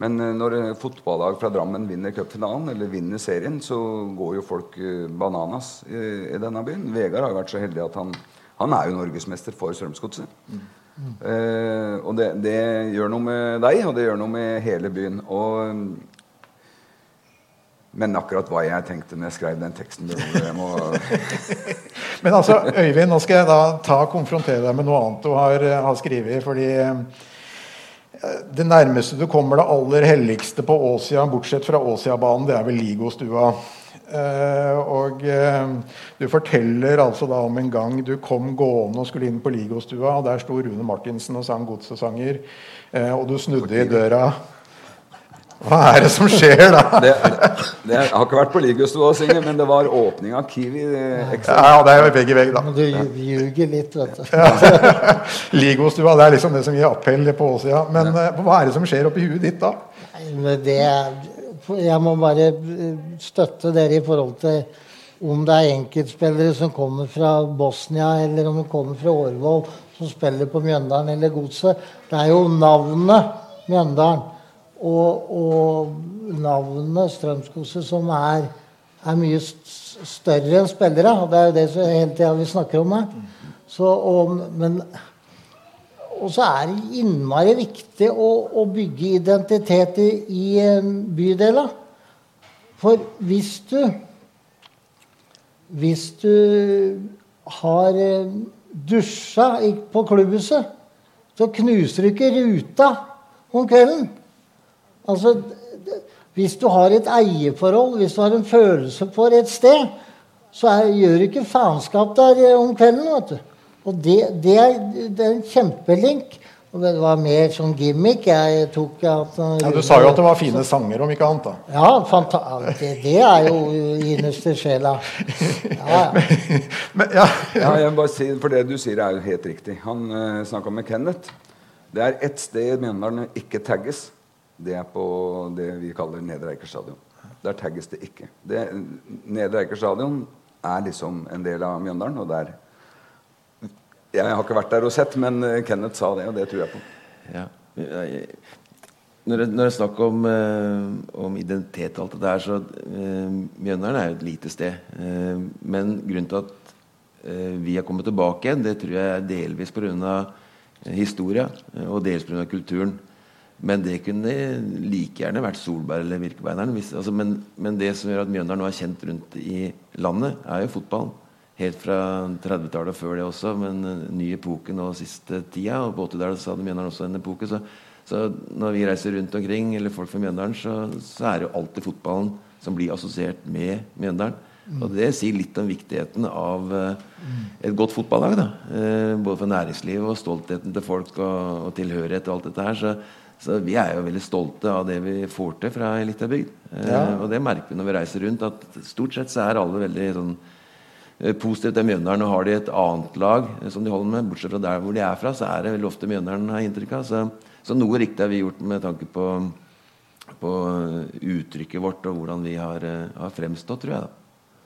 Men når fotballag fra Drammen vinner cupfinalen eller vinner serien, så går jo folk bananas i, denne byen. Vegard har vært så heldig at han, han er jo norgesmester for Strømsgodset. Mm. Eh, og det, det, gjør noe med deg, og det gjør noe med hele byen. Og men akkurat hva jeg tenkte når jeg skrev den teksten det må... Men altså, Øyvind, nå skal jeg da ta og konfrontere deg med noe annet du har, eh, har skrevet. fordi eh, det nærmeste du kommer det aller helligste på Åsia, bortsett fra Åsiabanen, det er vel Ligostua. Uh, og uh, du forteller altså da om en gang du kom gående og skulle inn på Ligostua, og der sto Rune Martinsen og sang godsesanger, uh, og du snudde i døra. Hva er det som skjer da? det, det, jeg har ikke vært på Ligostua og synge, men det var åpning av Kiwi. Ekstra. Ja, det er jo vegg i vegg, da. Men du ljuger litt, vet du. Ligostua, det er liksom det som gir appell på åssida. Men ja. hva er det som skjer oppi huet ditt da? Nei, det Jeg må bare støtte dere i forhold til om det er enkeltspillere som kommer fra Bosnia, eller om de kommer fra Årvoll, som spiller på Mjøndalen eller Godset. Det er jo navnet Mjøndalen og, og navnet Strømskose, som er, er, mye større enn spillere. Og det er jo det som hele tida vi snakker om her. Så, og, men, og så er det innmari viktig å, å bygge identitet i, i bydeler. For hvis du Hvis du har eh, dusja på klubbhuset, så knuser du ikke ruta om kvelden. Altså, hvis du har et eierforhold, hvis du har en følelse for et sted, så er, gjør du ikke faenskap der eh, om kvelden. vet du. Og det, det, er, det er en kjempelink. Og det var mer sånn gimmick. jeg tok at, ja, Du sa jo at det var fine sanger, om ikke annet. da. Ja, det, det er jo innerste sjela. Ja, ja. men, ja. ja, jeg bare si, for Det du sier, er jo helt riktig. Han uh, eh, snakka med Kenneth. Det er ett sted i Mjøndalen ikke tagges. Det er på det vi kaller Nedre Eiker stadion. Der tagges det ikke. Det, Nedre Eiker stadion er liksom en del av Mjøndalen. og der Jeg har ikke vært der og sett, men eh, Kenneth sa det, og det tror jeg på. Ja. Når det, når er snakk om, uh, om, identitet og alt det der, så uh, Mjøndalen er jo et lite sted. Men grunnen til at vi har kommet tilbake igjen, det tror jeg er delvis pga. historia og dels pga. kulturen. Men det kunne like gjerne vært Solberg eller Birkebeineren. Altså, men, men, det som gjør at Mjøndalen nå er kjent rundt i landet, er jo fotballen. Helt fra 30-tallet og før det også, men ny epoke nå siste tida. Og på 80-tallet hadde Mjøndalen også en epoke. Så, så, når vi reiser rundt omkring, eller folk fra Mjøndalen, så, så, er det jo alltid fotballen som blir assosiert med Mjøndalen. Og det sier litt om viktigheten av uh, et godt fotballag. Da. Uh, både for næringslivet og stoltheten til folk og, og tilhørighet og alt dette her. Så, så vi er jo veldig stolte av det vi får til fra ei lita bygd. Eh, ja. Eh, og det merker vi når vi reiser rundt, at stort sett så er alle veldig sånn positivt til Mjøndalen. Og har de et annet lag eh, som de holder med, bortsett fra der hvor de er fra, så er det veldig ofte Mjøndalen har inntrykk av. Så, så, noe riktig har vi gjort med tanke på, på uttrykket vårt og hvordan vi har, har fremstått, tror jeg. da.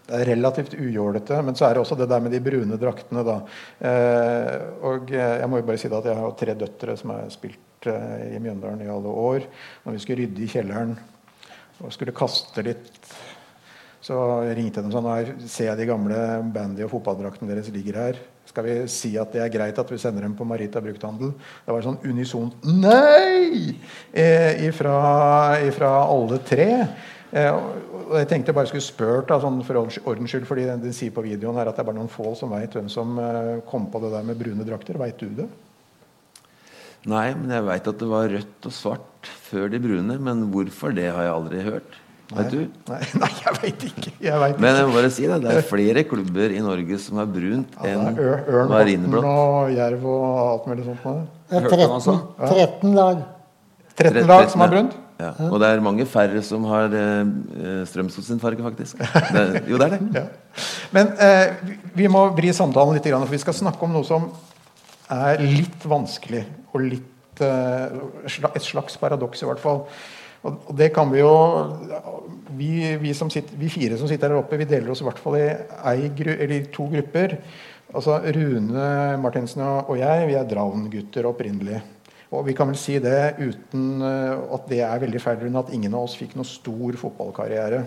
Det er relativt ujålete, men så er det også det der med de brune draktene. da. Eh, og jeg må jo bare si at jeg har tre døtre som har spilt i Mjøndalen i alle år. Når vi skulle rydde i kjelleren og skulle kaste litt, så ringte de sånn her Ser jeg de gamle bandy- og fotballdraktene deres ligger her? Skal vi si at det er greit at vi sender dem på Marita brukthandel? Det var sånn unisont nei eh, ifra, ifra alle tre. Eh, og jeg tenkte jeg bare skulle spørre da, sånn for ordens skyld, fordi de sier på videoen her at det er bare noen få som veit hvem som eh, kom på det der med brune drakter. Veit du det? Nei, men jeg veit at det var rødt og svart før de brune. Men hvorfor, det har jeg aldri hørt. Veit du? Nei, nei jeg veit ikke. Jeg vet men jeg må bare si det, det er flere klubber i Norge som har brunt ja, enn Ørn, marineblått. og jerv og alt mulig sånt. Det er 13, 13 lag. 13 lag som har brunt? Ja. Og det er mange færre som har eh, Strømsgods sin farge, faktisk. Det, jo, det er det. Ja. Men eh, vi må vri samtalen litt, for vi skal snakke om noe som er litt vanskelig og litt eh, et slags paradoks, i hvert fall. Og, det kan vi jo vi, vi, sitter, vi, fire som sitter her oppe, vi deler oss i hvert fall i ei, to grupper. Altså Rune Martinsen og jeg vi er Dravn-gutter opprinnelig. Og vi kan vel si det uten at det er veldig feil, at ingen av oss fikk noe stor fotballkarriere.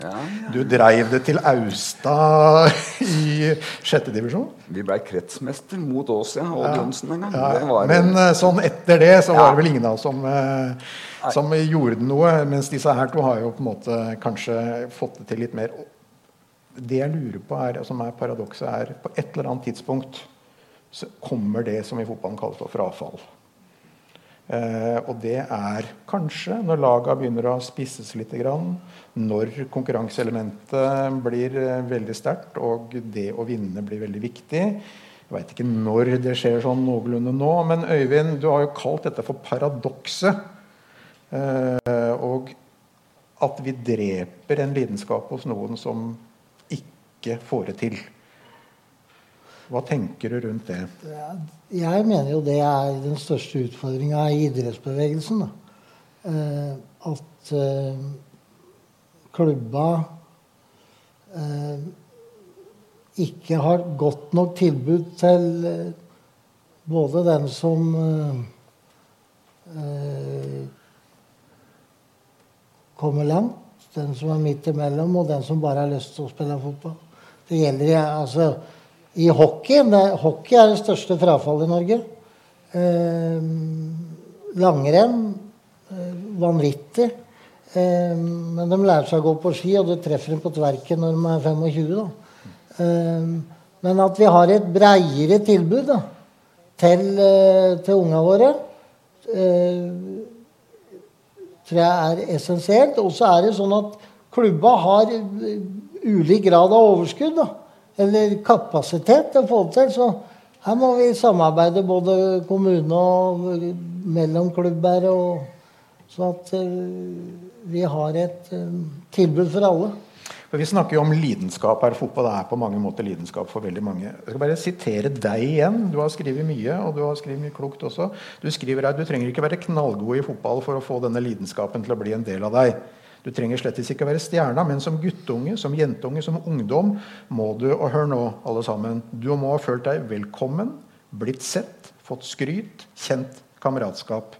Ja, ja. Du dreiv det til Austad i sjette divisjon? Vi ble kretsmester mot og ja. Johnsen en gang. Ja, Men uh, sånn etter det så var det vel ingen av oss som, uh, som gjorde noe. Mens disse her to har jo på en måte kanskje fått det til litt mer. Det jeg lurer på, er, som er paradokset, er på et eller annet tidspunkt så kommer det som i fotballen kalles for frafall. Eh, og det er kanskje når laga begynner å spisses litt, når konkurranseelementet blir eh, veldig sterkt og det å vinne blir veldig viktig. Jeg veit ikke når det skjer sånn noenlunde nå, men Øyvind, du har jo kalt dette for paradokset. Eh, og at vi dreper en lidenskap hos noen som ikke får det til. Hva tenker du rundt det? Jeg mener jo det er den største utfordringa i idrettsbevegelsen. Eh, at eh, klubba eh, ikke har godt nok tilbud til eh, både den som kommer langt, den som er midt imellom, og den som bare har lyst til å spille fotball. Det gjelder altså i hockey. Det, hockey er det største frafallet i Norge. Eh, langrenn eh, vanvittig. Eh, men de lærer seg å gå på ski, og du treffer dem på tverken når de er 25. Da. Eh, men at vi har et breiere tilbud da, til, eh, til unga våre, eh, tror jeg er essensielt. Og så er det sånn at klubba har ulik grad av overskudd. da eller kapasitet til å få det til. Så her må vi samarbeide både kommune og mellom klubber, og, så at uh, vi har et uh, tilbud for alle. Vi snakker jo om lidenskap her. Fotball er på mange måter lidenskap for veldig mange. Jeg skal bare sitere deg igjen. Du har skrevet mye, og du har skrevet mye klokt også. Du skriver her du trenger ikke være knallgod i fotball for å få denne lidenskapen til å bli en del av deg. Du trenger slett ikke være stjerna, men som guttunge, som jentunge, som ungdom må du Og hør nå, alle sammen. Du må ha følt deg velkommen, blitt sett, fått skryt, kjent kameratskap.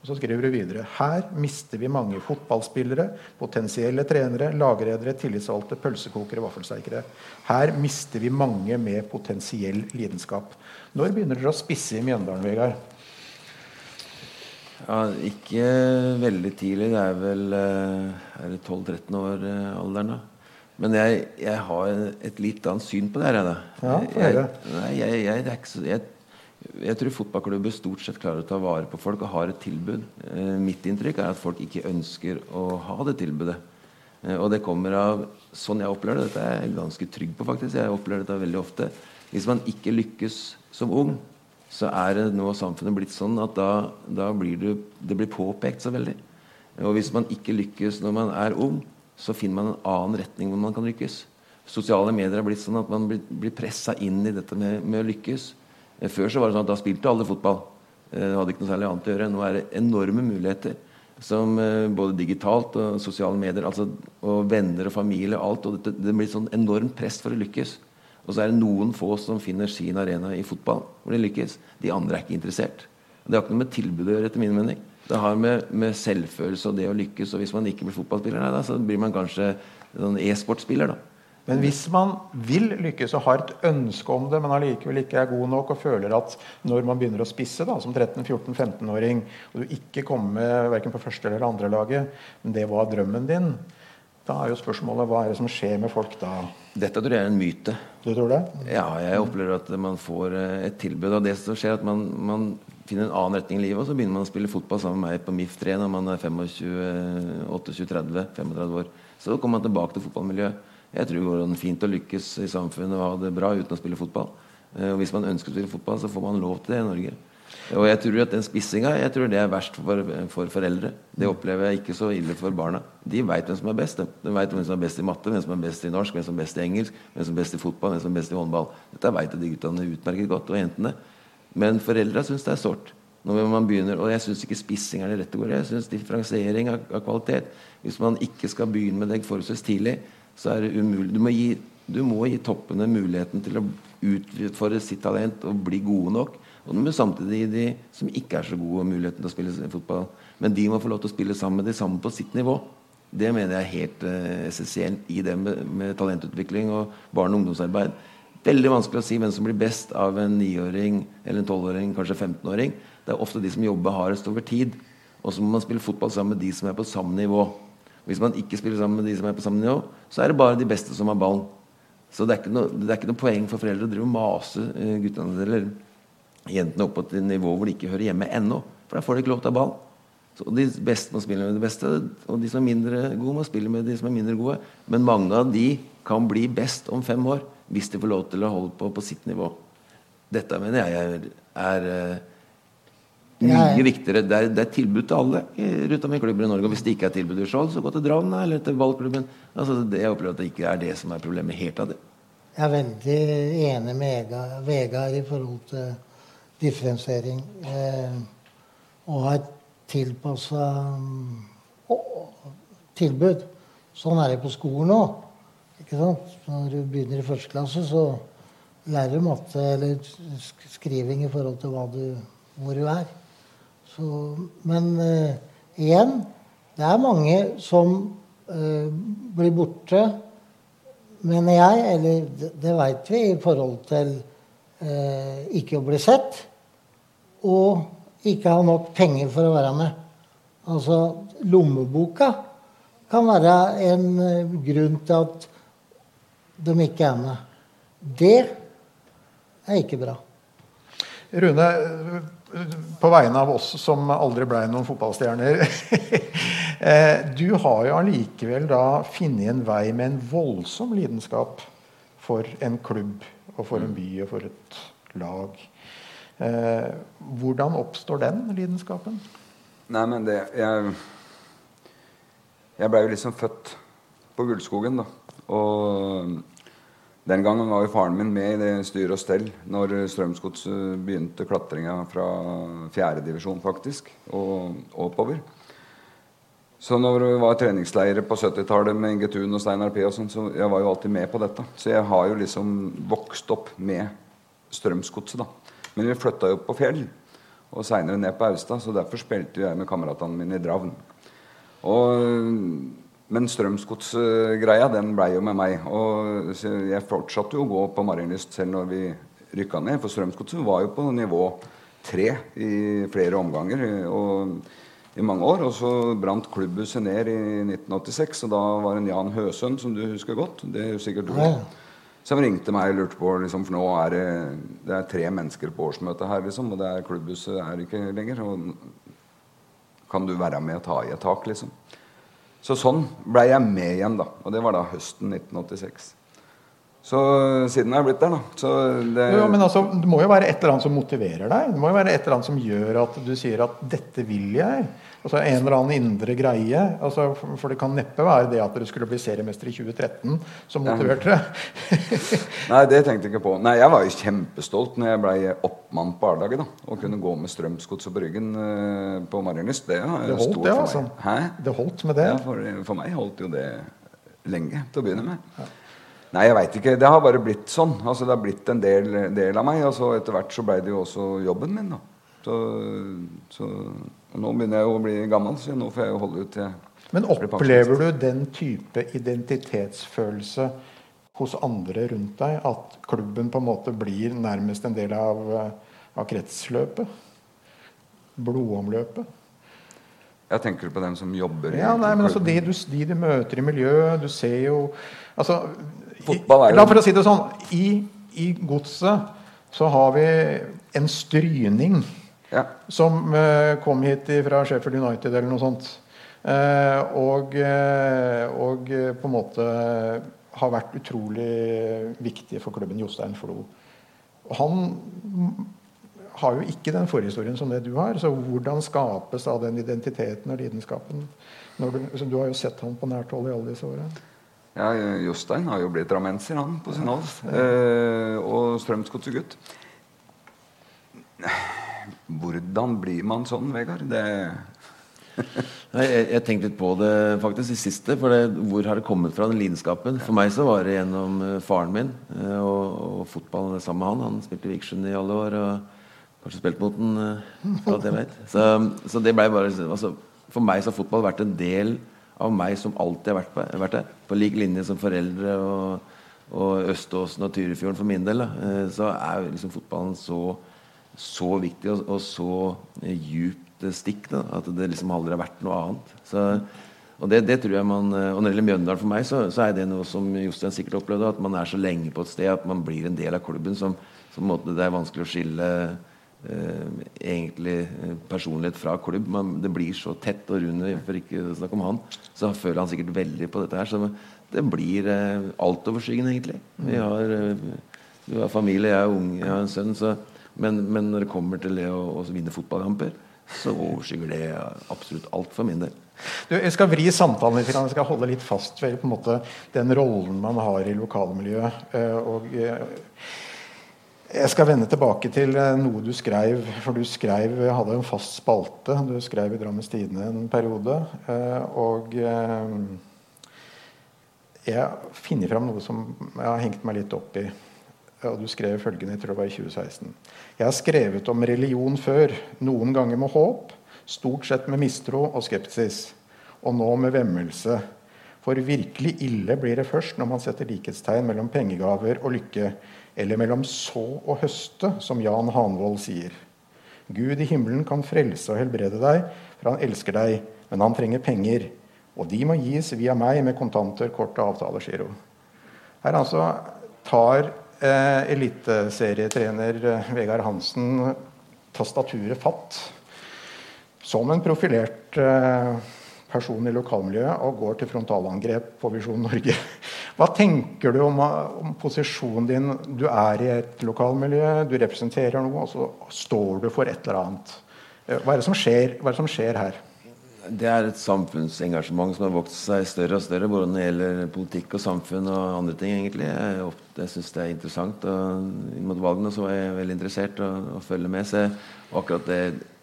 Og Så skriver du videre her mister vi mange fotballspillere, potensielle trenere, lagredere, tillitsvalgte, pølsekokere, vaffelsteikere. Her mister vi mange med potensiell lidenskap. Når begynner dere å spisse i Mjøndalen, Vegard? Ja, ikke veldig tidlig. Det er vel eh, er det 12-13 år eh, alderen, da. Men jeg, jeg, har et litt annet syn på det her. Ja, jeg, nei, jeg, jeg, så, jeg, tror fotballklubber stort sett klarer å ta vare på folk og har et tilbud. Eh, mitt inntrykk er at folk ikke ønsker å ha det tilbudet. Eh, og det kommer av sånn jeg opplever det. Dette er jeg ganske trygg på, faktisk. Jeg opplever dette veldig ofte. Hvis man ikke lykkes som ung, så er det nå samfunnet blitt sånn at da, da blir det, det blir påpekt så veldig. Og hvis man ikke lykkes når man er ung, så finner man en annen retning hvor man kan lykkes. Sosiale medier har blitt sånn at man blir, blir pressa inn i dette med, med, å lykkes. Eh, før så var det sånn at da spilte alle fotball. Eh, det hadde ikke noe særlig annet å gjøre. Nå er det enorme muligheter. Som eh, både digitalt og sosiale medier altså, og venner og familie og alt. Og det, det blir sånn enormt press for å lykkes. Og så er det noen få som finner sin arena i fotball hvor de lykkes. De andre er ikke interessert. Det har ikke noe med tilbud å gjøre, etter min mening. Det har med, med, selvfølelse og det å lykkes. Og hvis man ikke blir fotballspiller, nei, da, så blir man kanskje sånn e-sportspiller. da. Men hvis man vil lykkes og har et ønske om det, men allikevel ikke er god nok og føler at når man begynner å spisse da, som 13-14-15-åring, og du ikke kommer verken på første eller andre laget, men det var drømmen din, da er jo spørsmålet hva er det som skjer med folk da? Dette tror jeg er en myte. Du tror det? Ja, jeg opplever at man får eh, et tilbud. Og det som skjer, at man, man finner en annen retning i livet, og så begynner man å spille fotball sammen med meg på MIF3 når man er 25, 28, 30, 35 år. Så kommer man tilbake til fotballmiljøet. Jeg tror det går fint å lykkes i samfunnet og ha det bra uten å spille fotball. Eh, og hvis man ønsker å spille fotball, så får man lov til det i Norge. Og jeg tror at den spissinga jeg tror det er verst for, for, foreldre. Det opplever jeg ikke så ille for barna. De veit hvem som er best. De vet hvem som er best i matte, hvem som er best i norsk, hvem som er best i engelsk, hvem som er best i fotball, hvem som er best i håndball. Dette veit de guttene utmerket godt, og jentene. Men foreldra syns det er sårt. Når man begynner, og jeg syns ikke spissing er det rette ordet. Jeg syns differensiering av, av, kvalitet. Hvis man ikke skal begynne med det forholdsvis tidlig, så er det umulig. Du må, gi, du må gi toppene muligheten til å utfordre sitt talent og bli gode nok. Og må samtidig de som ikke er så gode, muligheten til å spille fotball. Men de må få lov til å spille sammen med de samme på sitt nivå. Det mener jeg er helt uh, essensielt i det med, med, talentutvikling og barn- og ungdomsarbeid. Veldig vanskelig å si hvem som blir best av en niåring eller en tolvåring, kanskje 15-åring. Det er ofte de som jobber hardest over tid. Og så må man spille fotball sammen med de som er på samme nivå. Hvis man ikke spiller sammen med de som er på samme nivå, så er det bare de beste som har ballen. Så det er ikke noe, er ikke noe poeng for foreldre å drive og mase uh, guttene eller jentene opp på et nivå hvor de ikke hører hjemme ennå. For da får de ikke lov til å ha ball. Så de beste må spille med de beste, og de som er mindre gode, må spille med de som er mindre gode. Men mange av de kan bli best om fem år hvis de får lov til å holde på på sitt nivå. Dette mener jeg er, er uh, mye viktigere. Det er, det er, tilbud til alle rundt om i klubber i Norge. Og hvis det ikke er tilbud i Skjold, så gå til Drammen eller til ballklubben. Altså, det, jeg opplever at det ikke er det som er problemet helt av det. Jeg er veldig enig med Vegard i forhold til differensiering. Eh, og ha et tilpassa tilbud. Sånn er det på skolen òg. Når du begynner i første klasse, så lærer du matte eller skriving i forhold til du, hvor du er. Så, men uh, igjen det er mange som uh, blir borte, mener jeg, eller det, det veit vi, i forhold til uh, ikke å bli sett. Og ikke ha nok penger for å være med. Altså lommeboka kan være en eh, grunn til at de ikke er med. Det er ikke bra. Rune, på vegne av oss som aldri blei noen fotballstjerner eh, Du har jo allikevel da funnet en vei med en voldsom lidenskap for en klubb og for en by og for et lag. Eh, hvordan oppstår den lidenskapen? Nei, men det Jeg, jeg blei jo liksom født på Gullskogen, da. Og den gangen var jo faren min med i det styr og stell når Strømsgodset begynte klatringa fra fjerdedivisjon, faktisk, og oppover. Så når det var treningsleirer på 70-tallet med Inge Thun og Steinar P, og sånt, så jeg var jo alltid med på dette. Så jeg har jo liksom vokst opp med Strømsgodset, da. Men vi flytta jo på Fjell, og seinere ned på Austad, så derfor spilte jeg med kameratene mine i Dravn. Og, men Strømsgodsgreia, den blei jo med meg. Og jeg fortsatte jo å gå på Marienlyst selv når vi rykka ned, for Strømsgodset var jo på nivå tre i flere omganger. Og i mange år, og så brant klubbhuset ned i 1986. Og da var det en Jan Høsund, som du husker godt. Det er jo sikkert du. Ja som ringte meg og lurte på liksom, For nå er det, det er tre mennesker på årsmøtet her, liksom, og det er klubbhuset er ikke lenger. Kan du være med og ta i et tak, liksom? Så sånn blei jeg med igjen, da. Og det var da høsten 1986. Så siden jeg er blitt der, da. Det... Jo, men altså, det må jo være et eller annet som motiverer deg. Det må jo være et eller annet som gjør at du sier at 'dette vil jeg'. Altså En eller annen indre greie. Altså, for det kan neppe være det at dere skulle bli seriemester i 2013 som motiverte dere. Nei, det tenkte jeg ikke på. Nei, Jeg var jo kjempestolt når jeg ble oppmann på A-laget. Og kunne gå med Strømsgodset på ryggen uh, på Marienlyst. Det, det holdt, det, altså. Hæ? Det holdt med det? Ja, for, for, meg holdt jo det lenge til å begynne med. Ja. Nei, jeg veit ikke. Det har bare blitt sånn. Altså, det har blitt en del, del av meg. Og så etter hvert så ble det jo også jobben min. da. Så, så nå begynner jeg å bli gammel, så nå får jeg jo holde ut til Men opplever du den type identitetsfølelse hos andre rundt deg? At klubben på en måte blir nærmest en del av, av kretsløpet? Blodomløpet? Jeg tenker på dem som jobber ja, nei, men altså de du, de du møter i miljøet Du ser jo altså, Fotball er jo La for å si det sånn I, i godset så har vi en stryning ja. som uh, kom hit fra Sheffield United eller noe sånt. Uh, og, uh, og på en måte har vært utrolig viktig for klubben Jostein Flo. Han har jo ikke den forhistorien som det du har. Så hvordan skapes da den identiteten og lidenskapen? Du, du, har jo sett han på nært hold i alle disse åra. Ja, Jostein har jo blitt ramenser, han, på sin alder. Eh, og Strømsgodset-gutt. Hvordan blir man sånn, Vegard? Det Nei, jeg, jeg tenkte litt på det faktisk i siste. For det, hvor har det kommet fra, den lidenskapen? For meg så var det gjennom uh, faren min uh, og, og fotball sammen med han. Han spilte Vikersund i alle år. Og kanskje spilt mot den, for alt jeg vet. Så, så det ble bare altså, For meg så har fotball vært en del av meg som alltid har vært, på, vært der. På lik linje som foreldre og, og Øståsen og Tyrifjorden for min del. Da. Så er liksom fotballen så, så viktig og, og så djupt stikk. Da, at det liksom aldri har vært noe annet. Så, og det, det, tror jeg man, og Når det gjelder Mjøndalen for meg, så, så, er det noe som Jostein sikkert opplevde. At man er så lenge på et sted at man blir en del av klubben som, som det er vanskelig å skille eh, egentlig eh, personlighet fra klubb. Man, det blir så tett. Og runde, for ikke å snakke om han, så føler han sikkert veldig på dette her. Så det blir eh, altoverskyggende, egentlig. Vi har, eh, vi har familie, jeg er ung, jeg har en sønn. Så, men, men, når det kommer til det å, å vinne fotballkamper så overskygger det absolutt alt for min del. Du, jeg skal vri samtalen litt. Jeg skal holde litt fast ved måte, den rollen man har i lokalmiljøet. Eh, og eh, jeg skal vende tilbake til eh, noe du skrev. For du skrev, hadde en fast spalte. Du skrev i Drammens Tidende en periode. Og jeg finner fram noe som jeg har hengt meg litt opp i. Og du skrev følgende, jeg tror det var i 2016. Jeg har skrevet om religion før, noen ganger med håp, stort sett med mistro og skepsis, og nå med vemmelse. For virkelig ille blir det først når man setter likhetstegn mellom pengegaver og lykke, eller mellom så og høste, som Jan Hanvold sier. Gud i himmelen kan frelse og helbrede deg, for han elsker deg, men han trenger penger. Og de må gis via meg med kontanter, kort og avtalegiro. Her altså tar eh, eliteserietrener eh, Vegard Hansen tastaturet fatt som en profilert eh, person i lokalmiljøet og går til frontalangrep på Visjon Norge. Hva tenker du om, om, posisjonen din? Du er i et lokalmiljø, du representerer noe, og så står du for et eller annet. Eh, hva er det som skjer, er det som skjer her? Det er et samfunnsengasjement som har vokst seg større og større. Både når det gjelder politikk og samfunn og andre ting. egentlig. Jeg, jeg syns det er interessant. og Mot valgene så var jeg veldig interessert og, og følge med. Så akkurat det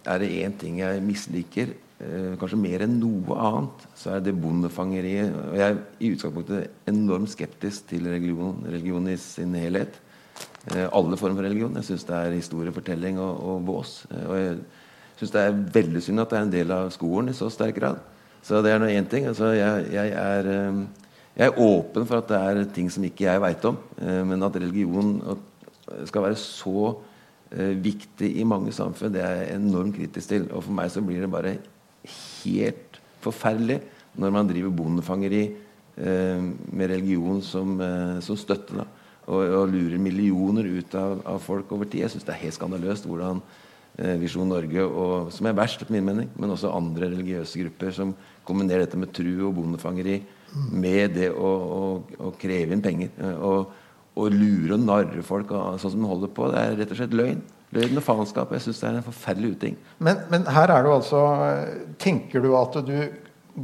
er det én ting jeg misliker, eh, kanskje mer enn noe annet, så er det bondefangeriet. Og jeg er i utgangspunktet enormt skeptisk til religion, religion i sin helhet. Eh, alle former for religion. Jeg syns det er historiefortelling og, og vås. Eh, og jeg syns det er veldig synd at det er en del av skolen i så sterk grad. Så det er nå én ting. Altså, jeg, jeg, er, eh, jeg, er, åpen for at det er ting som ikke jeg veit om. Eh, men at religion skal være så eh, viktig i mange samfunn, det er jeg enormt kritisk til. Og for meg så blir det bare helt forferdelig når man driver bondefangeri med religion som, som støtte. Og, og, lurer millioner ut av, av folk over tid. Jeg syns det er helt skandaløst hvordan Eh, Visjon Norge, og, som er verst, etter min mening, men også andre religiøse grupper som kombinerer dette med tru og bondefangeri med det å, å, å kreve inn penger. Eh, og, og, lure og narre folk sånn som de holder på. Det er rett og slett løgn. Løgn og faenskap. Jeg syns det er en forferdelig uting. Men, men, her er du altså Tenker du at du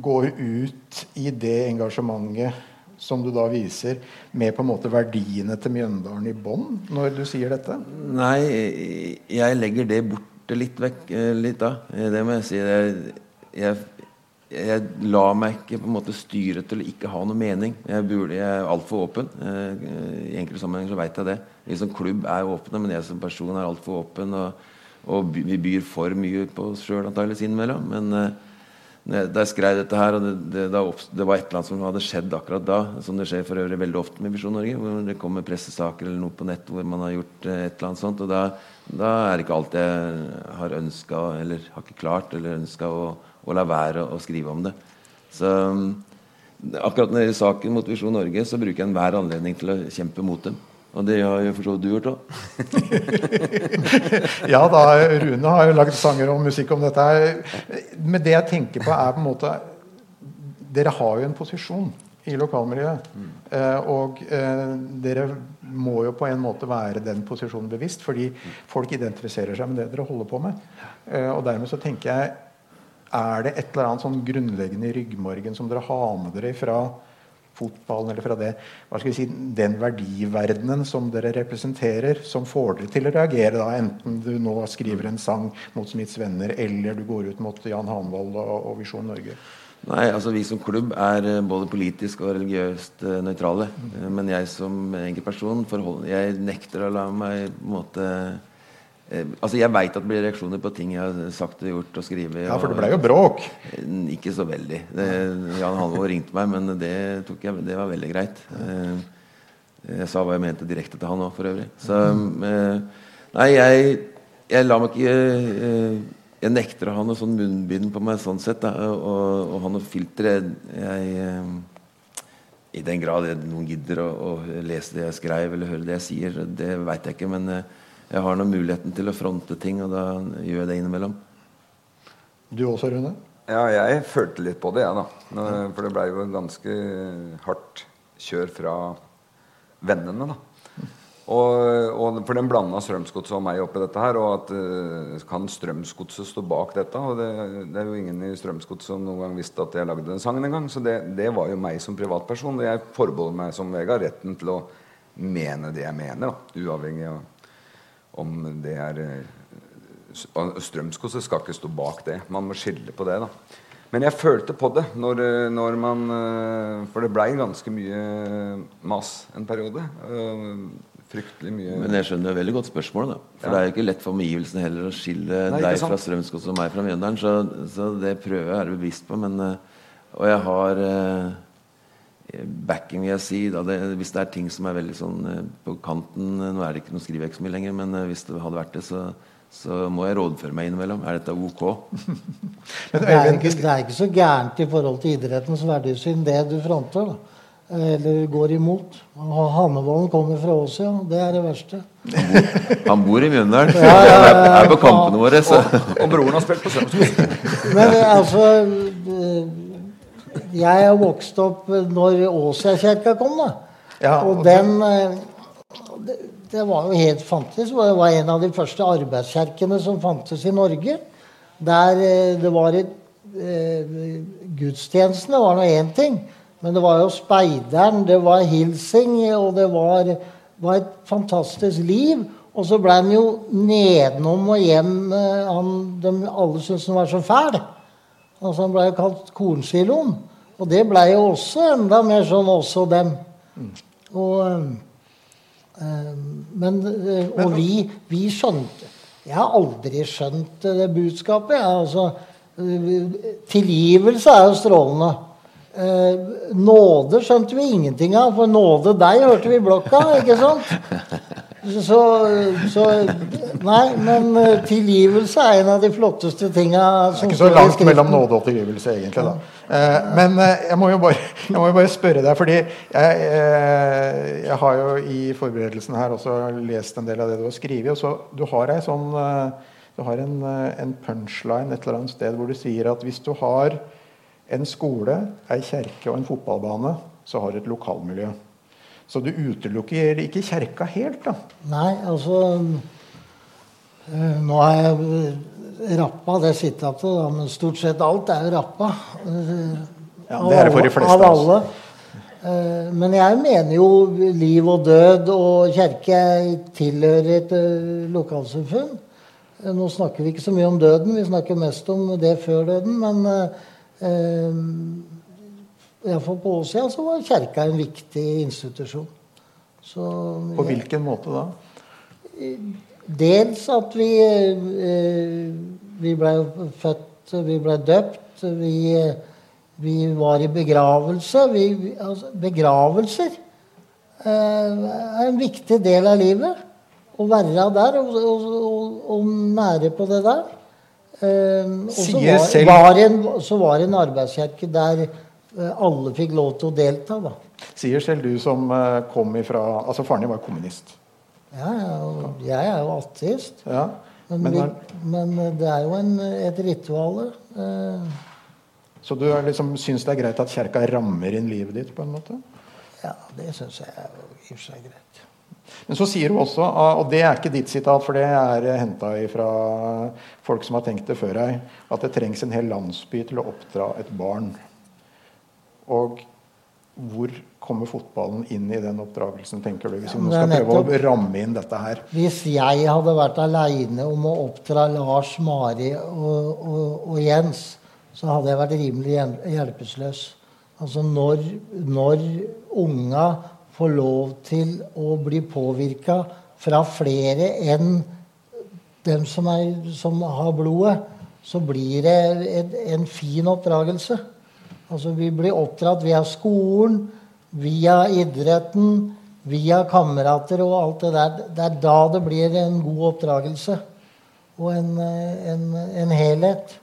går ut i det engasjementet som du da viser, med på en måte verdiene til Mjøndalen i bånn når du sier dette? Nei, jeg legger det borte litt vekk eh, litt da. Eh, det må jeg si. Jeg, jeg, jeg lar meg ikke på en måte styre til å ikke ha noe mening. Jeg, burde, jeg er altfor åpen. Eh, I enkelte sammenhenger så veit jeg det. Vi som klubb er åpne, men jeg som person er altfor åpen. Og, og vi byr for mye på oss sjøl antakeligvis innimellom. Men da jeg skrev dette her, og det, det, det, var et eller annet som hadde skjedd akkurat da, som det skjer for øvrig veldig ofte med Visjon Norge, hvor det kommer pressesaker eller noe på nett hvor man har gjort eh, et eller annet sånt, og da, da er det ikke alt jeg har ønska, eller har ikke klart, eller ønska å, å, la være å skrive om det. Så akkurat når det gjelder saken mot Visjon Norge, så bruker jeg enhver anledning til å kjempe mot dem. Og det har jo for så vidt du gjort òg. ja da, Rune har jo lagd sanger og musikk om dette. Men det jeg tenker på, er på en måte Dere har jo en posisjon i lokalmiljøet. Mm. Eh, og eh, dere må jo på en måte være den posisjonen bevisst, fordi folk identifiserer seg med det dere holder på med. Eh, og dermed så tenker jeg Er det et eller annet sånn grunnleggende i ryggmargen som dere har med dere fra fotballen eller fra det, hva skal vi si, den verdiverdenen som dere representerer, som får dere til å reagere, da, enten du nå skriver en sang mot Smiths venner, eller du går ut mot Jan Hanvold og, og Visjon Norge? Nei, altså Vi som klubb er eh, både politisk og religiøst uh, nøytrale. Uh, men jeg som enkeltperson jeg nekter å la meg på en måte Altså Jeg veit at det blir reaksjoner på ting jeg har sagt og gjort og skrevet. Ja, For det ble jo bråk? Ikke så veldig. Det, Jan Halvor ringte meg, men det, jeg, det var veldig greit. Jeg sa hva jeg mente direkte til han òg, for øvrig. Så Nei, jeg, jeg lar meg ikke jeg nekter å ha noe sånn munnbind på meg sånn sett. Da, og, og, ha noe filter. Jeg, eh, I den grad noen gidder å, å, lese det jeg skrev eller høre det jeg sier, det veit jeg ikke. Men jeg, eh, har nå muligheten til å fronte ting, og da gjør jeg det innimellom. Du også, Rune? Ja, jeg følte litt på det, jeg, da. For det blei jo ganske hardt kjør fra vennene, da. Og, og, for den blanda Strømsgodset og meg oppi dette her. Og at uh, kan Strømsgodset stå bak dette? Og det, det, er jo ingen i Strømsgodset som noen gang visste at jeg lagde den sangen engang. Så det, det, var jo meg som privatperson. Og Jeg forbeholder meg som Vegard retten til å mene det jeg mener. Da, uavhengig av om det er uh, skal ikke stå bak det. Man må skille på det. da men jeg følte på det når, når man uh, For det blei ganske mye mas en periode. Fryktelig mye Men jeg skjønner veldig godt spørsmålet. Da. For ja. det er jo ikke lett for omgivelsene heller å skille Nei, deg fra Strømsgods og meg fra Mjøndalen. Så, så, det prøver jeg å være bevisst på. Men, eh, og jeg har eh, backing, vil jeg si. Det, hvis det er ting som er veldig sånn eh, på kanten Nå er det ikke noe skriver jeg ikke så mye lenger, men hvis det hadde vært det, så, så må jeg rådføre meg innimellom. Er dette ok? det, er ikke, det er ikke så gærent i forhold til idrettens verdisyn, det du fronter. da eller går imot. Hannevolden kommer fra oss, ja. Det er det verste. Han bor i Mjøndalen. Ja, ja, ja, er på kampene våre. Og, og, broren har spilt på Strømsgodset. Men altså Jeg er vokst opp når Åsia-kirka kom, da. Ja, og den det, det, var jo helt fantastisk. Det var en av de første arbeidskirkene som fantes i Norge. Der eh, det var et eh, Gudstjenestene var nå én ting. Men det var jo speideren, det var hilsing, og det var, var et fantastisk liv. Og så ble han jo nedenom og hjem eh, han, de, Alle syntes han var så fæl. Altså Han ble kalt kornsiloen. Og det ble jo også enda mer sånn også dem. Og, øh, men, og vi, vi, skjønte Jeg har aldri skjønt det budskapet. Altså, tilgivelse er jo strålende. Nåde skjønte vi ingenting av, for nåde deg hørte vi i blokka, ikke sant? Så, så, Nei, men eh, tilgivelse er en av de flotteste tinga Det er ikke så langt mellom nåde og tilgivelse, egentlig. da. Eh, men eh, jeg må, bare, jeg, må jo bare, spørre deg, fordi jeg, jeg, har jo i forberedelsen her også lest en del av det du har skrevet. Og så, du har, sånn, du har en, en punchline et eller annet sted hvor du sier at hvis du har en skole, ei kjerke og en fotballbane, så har du et lokalmiljø. Så du utelukker ikke kjerka helt, da? Nei, altså eh, Nå har jeg rappa det sitatet, da, men stort sett alt er jo rappa. Ja, det er det for de fleste. Av alle. Eh, men jeg mener jo liv og død og kjerke tilhører et eh, lokalsamfunn. Nå snakker vi ikke så mye om døden, vi snakker mest om det før døden. Men Eh, Iallfall på Åsia så var kirka en viktig institusjon. Så, på hvilken måte da? Dels at vi, eh, vi ble født, vi ble døpt, vi, vi var i begravelse. Vi, altså, begravelser eh, er en viktig del av livet. Å være der og, og, og, og nære på det der. Og så var, selv... var, en, så var det en arbeidskirke der alle fikk lov til å delta. Da. Sier selv du som uh, kom ifra Altså, faren din var kommunist. Ja, jeg er jo ateist. Ja, men, men, vi, men, det er jo en, et ritual. Så du liksom, syns det er greit at kjerka rammer inn livet ditt? på en måte? Ja, det syns jeg er i og for seg greit. Men så sier hun også, ah, og det er ikke ditt sitat, for det er henta fra folk som har tenkt det før deg, at det trengs en hel landsby til å oppdra et barn. Og hvor kommer fotballen inn i den oppdragelsen, tenker du? Hvis vi nå skal prøve å ramme inn dette her. Hvis jeg hadde vært aleine om å oppdra Lars, Mari og, og, og Jens, så hadde jeg vært rimelig hjel- hjelpeløs. Altså når, når unga får lov til å bli påvirka fra flere enn dem som, er, som har blodet, så blir det en, en fin oppdragelse. Altså Vi blir oppdratt via skolen, via idretten, via kamerater og alt det der. Det er da det blir en god oppdragelse. Og en, eh, en, en helhet.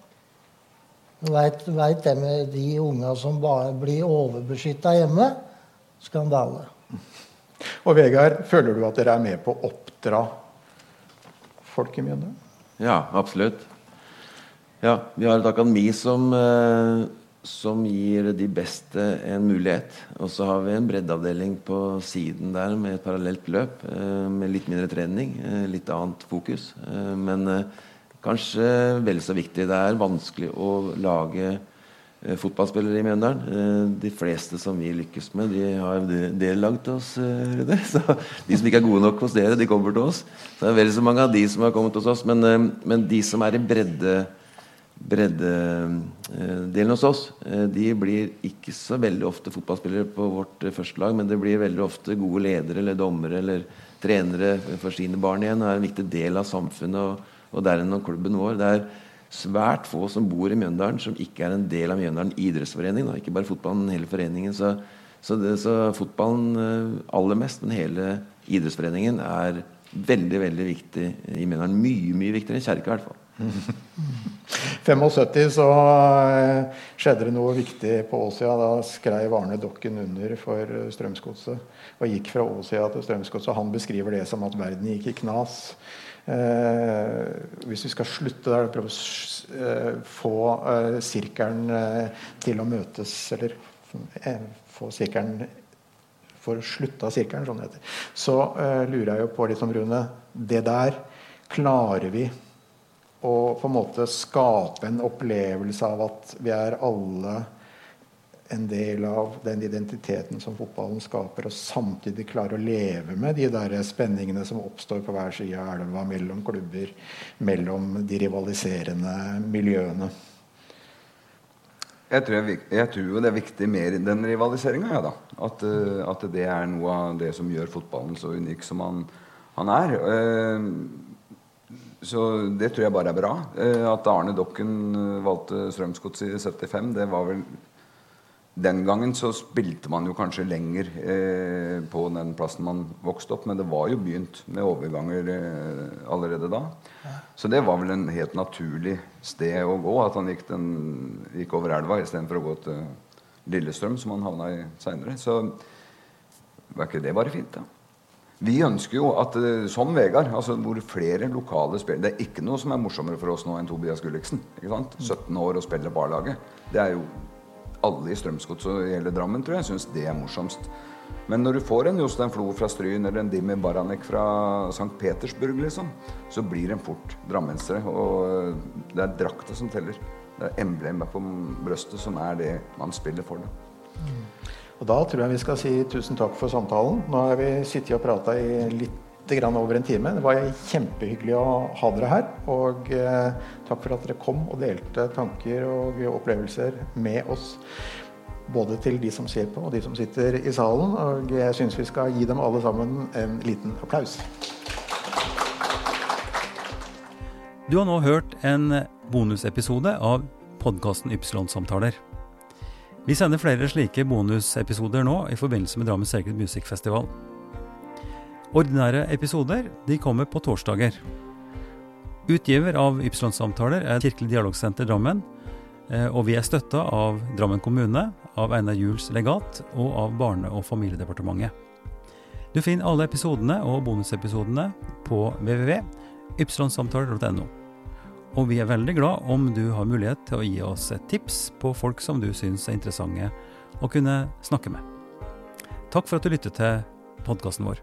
Du veit det med de unga som bare blir overbeskytta hjemme. Skandale. Og Vegard, føler du at dere er med på å oppdra folk i Mjøndalen? Ja, absolutt. Ja, vi har et akademi som, eh, som gir de beste en mulighet. Og så har vi en breddeavdeling på siden der med et parallelt løp. eh, Med litt mindre trening, eh, litt annet fokus. Eh, Men kanskje vel så viktig. Det er vanskelig å lage fotballspillere i Mjøndalen. De fleste som vi lykkes med, de har de- lagd til oss. Så de som ikke er gode nok hos dere, de kommer til oss. Så det er vel så mange av de som har kommet hos oss. Men, men de som er i bredde breddedelen hos oss, eh, de blir ikke så veldig ofte fotballspillere på vårt eh, første lag, men det blir veldig ofte gode ledere eller dommere eller trenere for sine barn igjen. og er en viktig del av samfunnet og, og derigjennom klubben vår. Det er svært få som bor i Mjøndalen som ikke er en del av Mjøndalen idrettsforening. Da. Ikke bare fotballen, hele foreningen. Så, så, det, så fotballen eh, aller mest, men hele idrettsforeningen er veldig veldig viktig i Mjøndalen. Mye mye viktigere enn kjerka, i hvert fall. 75 så eh, skjedde det noe viktig på Åsia. Da skrev Arne Dokken under for Strømsgodset og gikk fra Åsia til Strømsgodset. Han beskriver det som at verden gikk i knas. Eh, hvis vi skal slutte der, og prøve å eh, få eh, sirkelen eh, til å møtes, eller eh, få sirkelen for å slutte av sirkelen, sånn det heter, så lurer jeg jo på litt om Rune Det der klarer vi å på en måte skape en opplevelse av at vi er alle en del av den identiteten som fotballen skaper, og samtidig klare å leve med de der spenningene som oppstår på hver side av elva, mellom klubber, mellom de rivaliserende miljøene. Jeg tror, jeg, jeg tror det er viktig mer den rivaliseringa, ja. At, eh, at det er noe av det som gjør fotballen så unik som han, han er. Eh, så det tror jeg bare er bra. Eh, at Arne Dokken eh, valgte Strømsgodset i 75, det var vel Den gangen så spilte man jo kanskje lenger eh, på den plassen man vokste opp, men det var jo begynt med overganger allerede da. Så det var vel en helt naturlig sted å gå, at han gikk, den, gikk over elva istedenfor å gå til Lillestrøm, som han havna i seinere. Så var ikke det bare fint, da? Vi ønsker jo at, eh, som Vegard, altså hvor flere lokale spillere Det er ikke noe som er morsommere for oss nå enn Tobias Gulliksen. ikke sant? 17 år og spiller barlaget. Det er jo alle i Strømsgodset og hele Drammen tror jeg syns det er morsomst. Men når du får en Jostein Flo fra Stryn eller en Dimmy Baranek fra St. Petersburg, liksom, så blir en fort drammensere. Og det er drakta som teller. Det er emblemet på brøstet som er det man spiller for. Da. Og da tror jeg vi skal si tusen takk for samtalen. Nå har vi sittet og prata i litt over en time. Det var kjempehyggelig å ha dere her. Og eh, takk for at dere kom og delte tanker og opplevelser med oss. Både til de som ser på og de som sitter i salen. Og jeg syns vi skal gi dem alle sammen en liten applaus. Du har nå hørt en bonusepisode av podkasten Ypsilon-samtaler. Vi sender flere slike bonusepisoder nå i forbindelse med Drammen Sacred Music Festival. Ordinære episoder de kommer på torsdager. Utgiver av Ypsilon-samtaler er Kirkelig dialogsenter Drammen, eh, og vi er støtta av Drammen kommune, av Einar Juels legat og av Barne- og familiedepartementet. Du finner alle episodene og bonusepisodene på www.ypsilonsamtaler.no. Og vi er veldig glad om du har mulighet til å gi oss et tips på folk som du syns er interessante å kunne snakke med. Takk for at du lyttet til podkasten vår.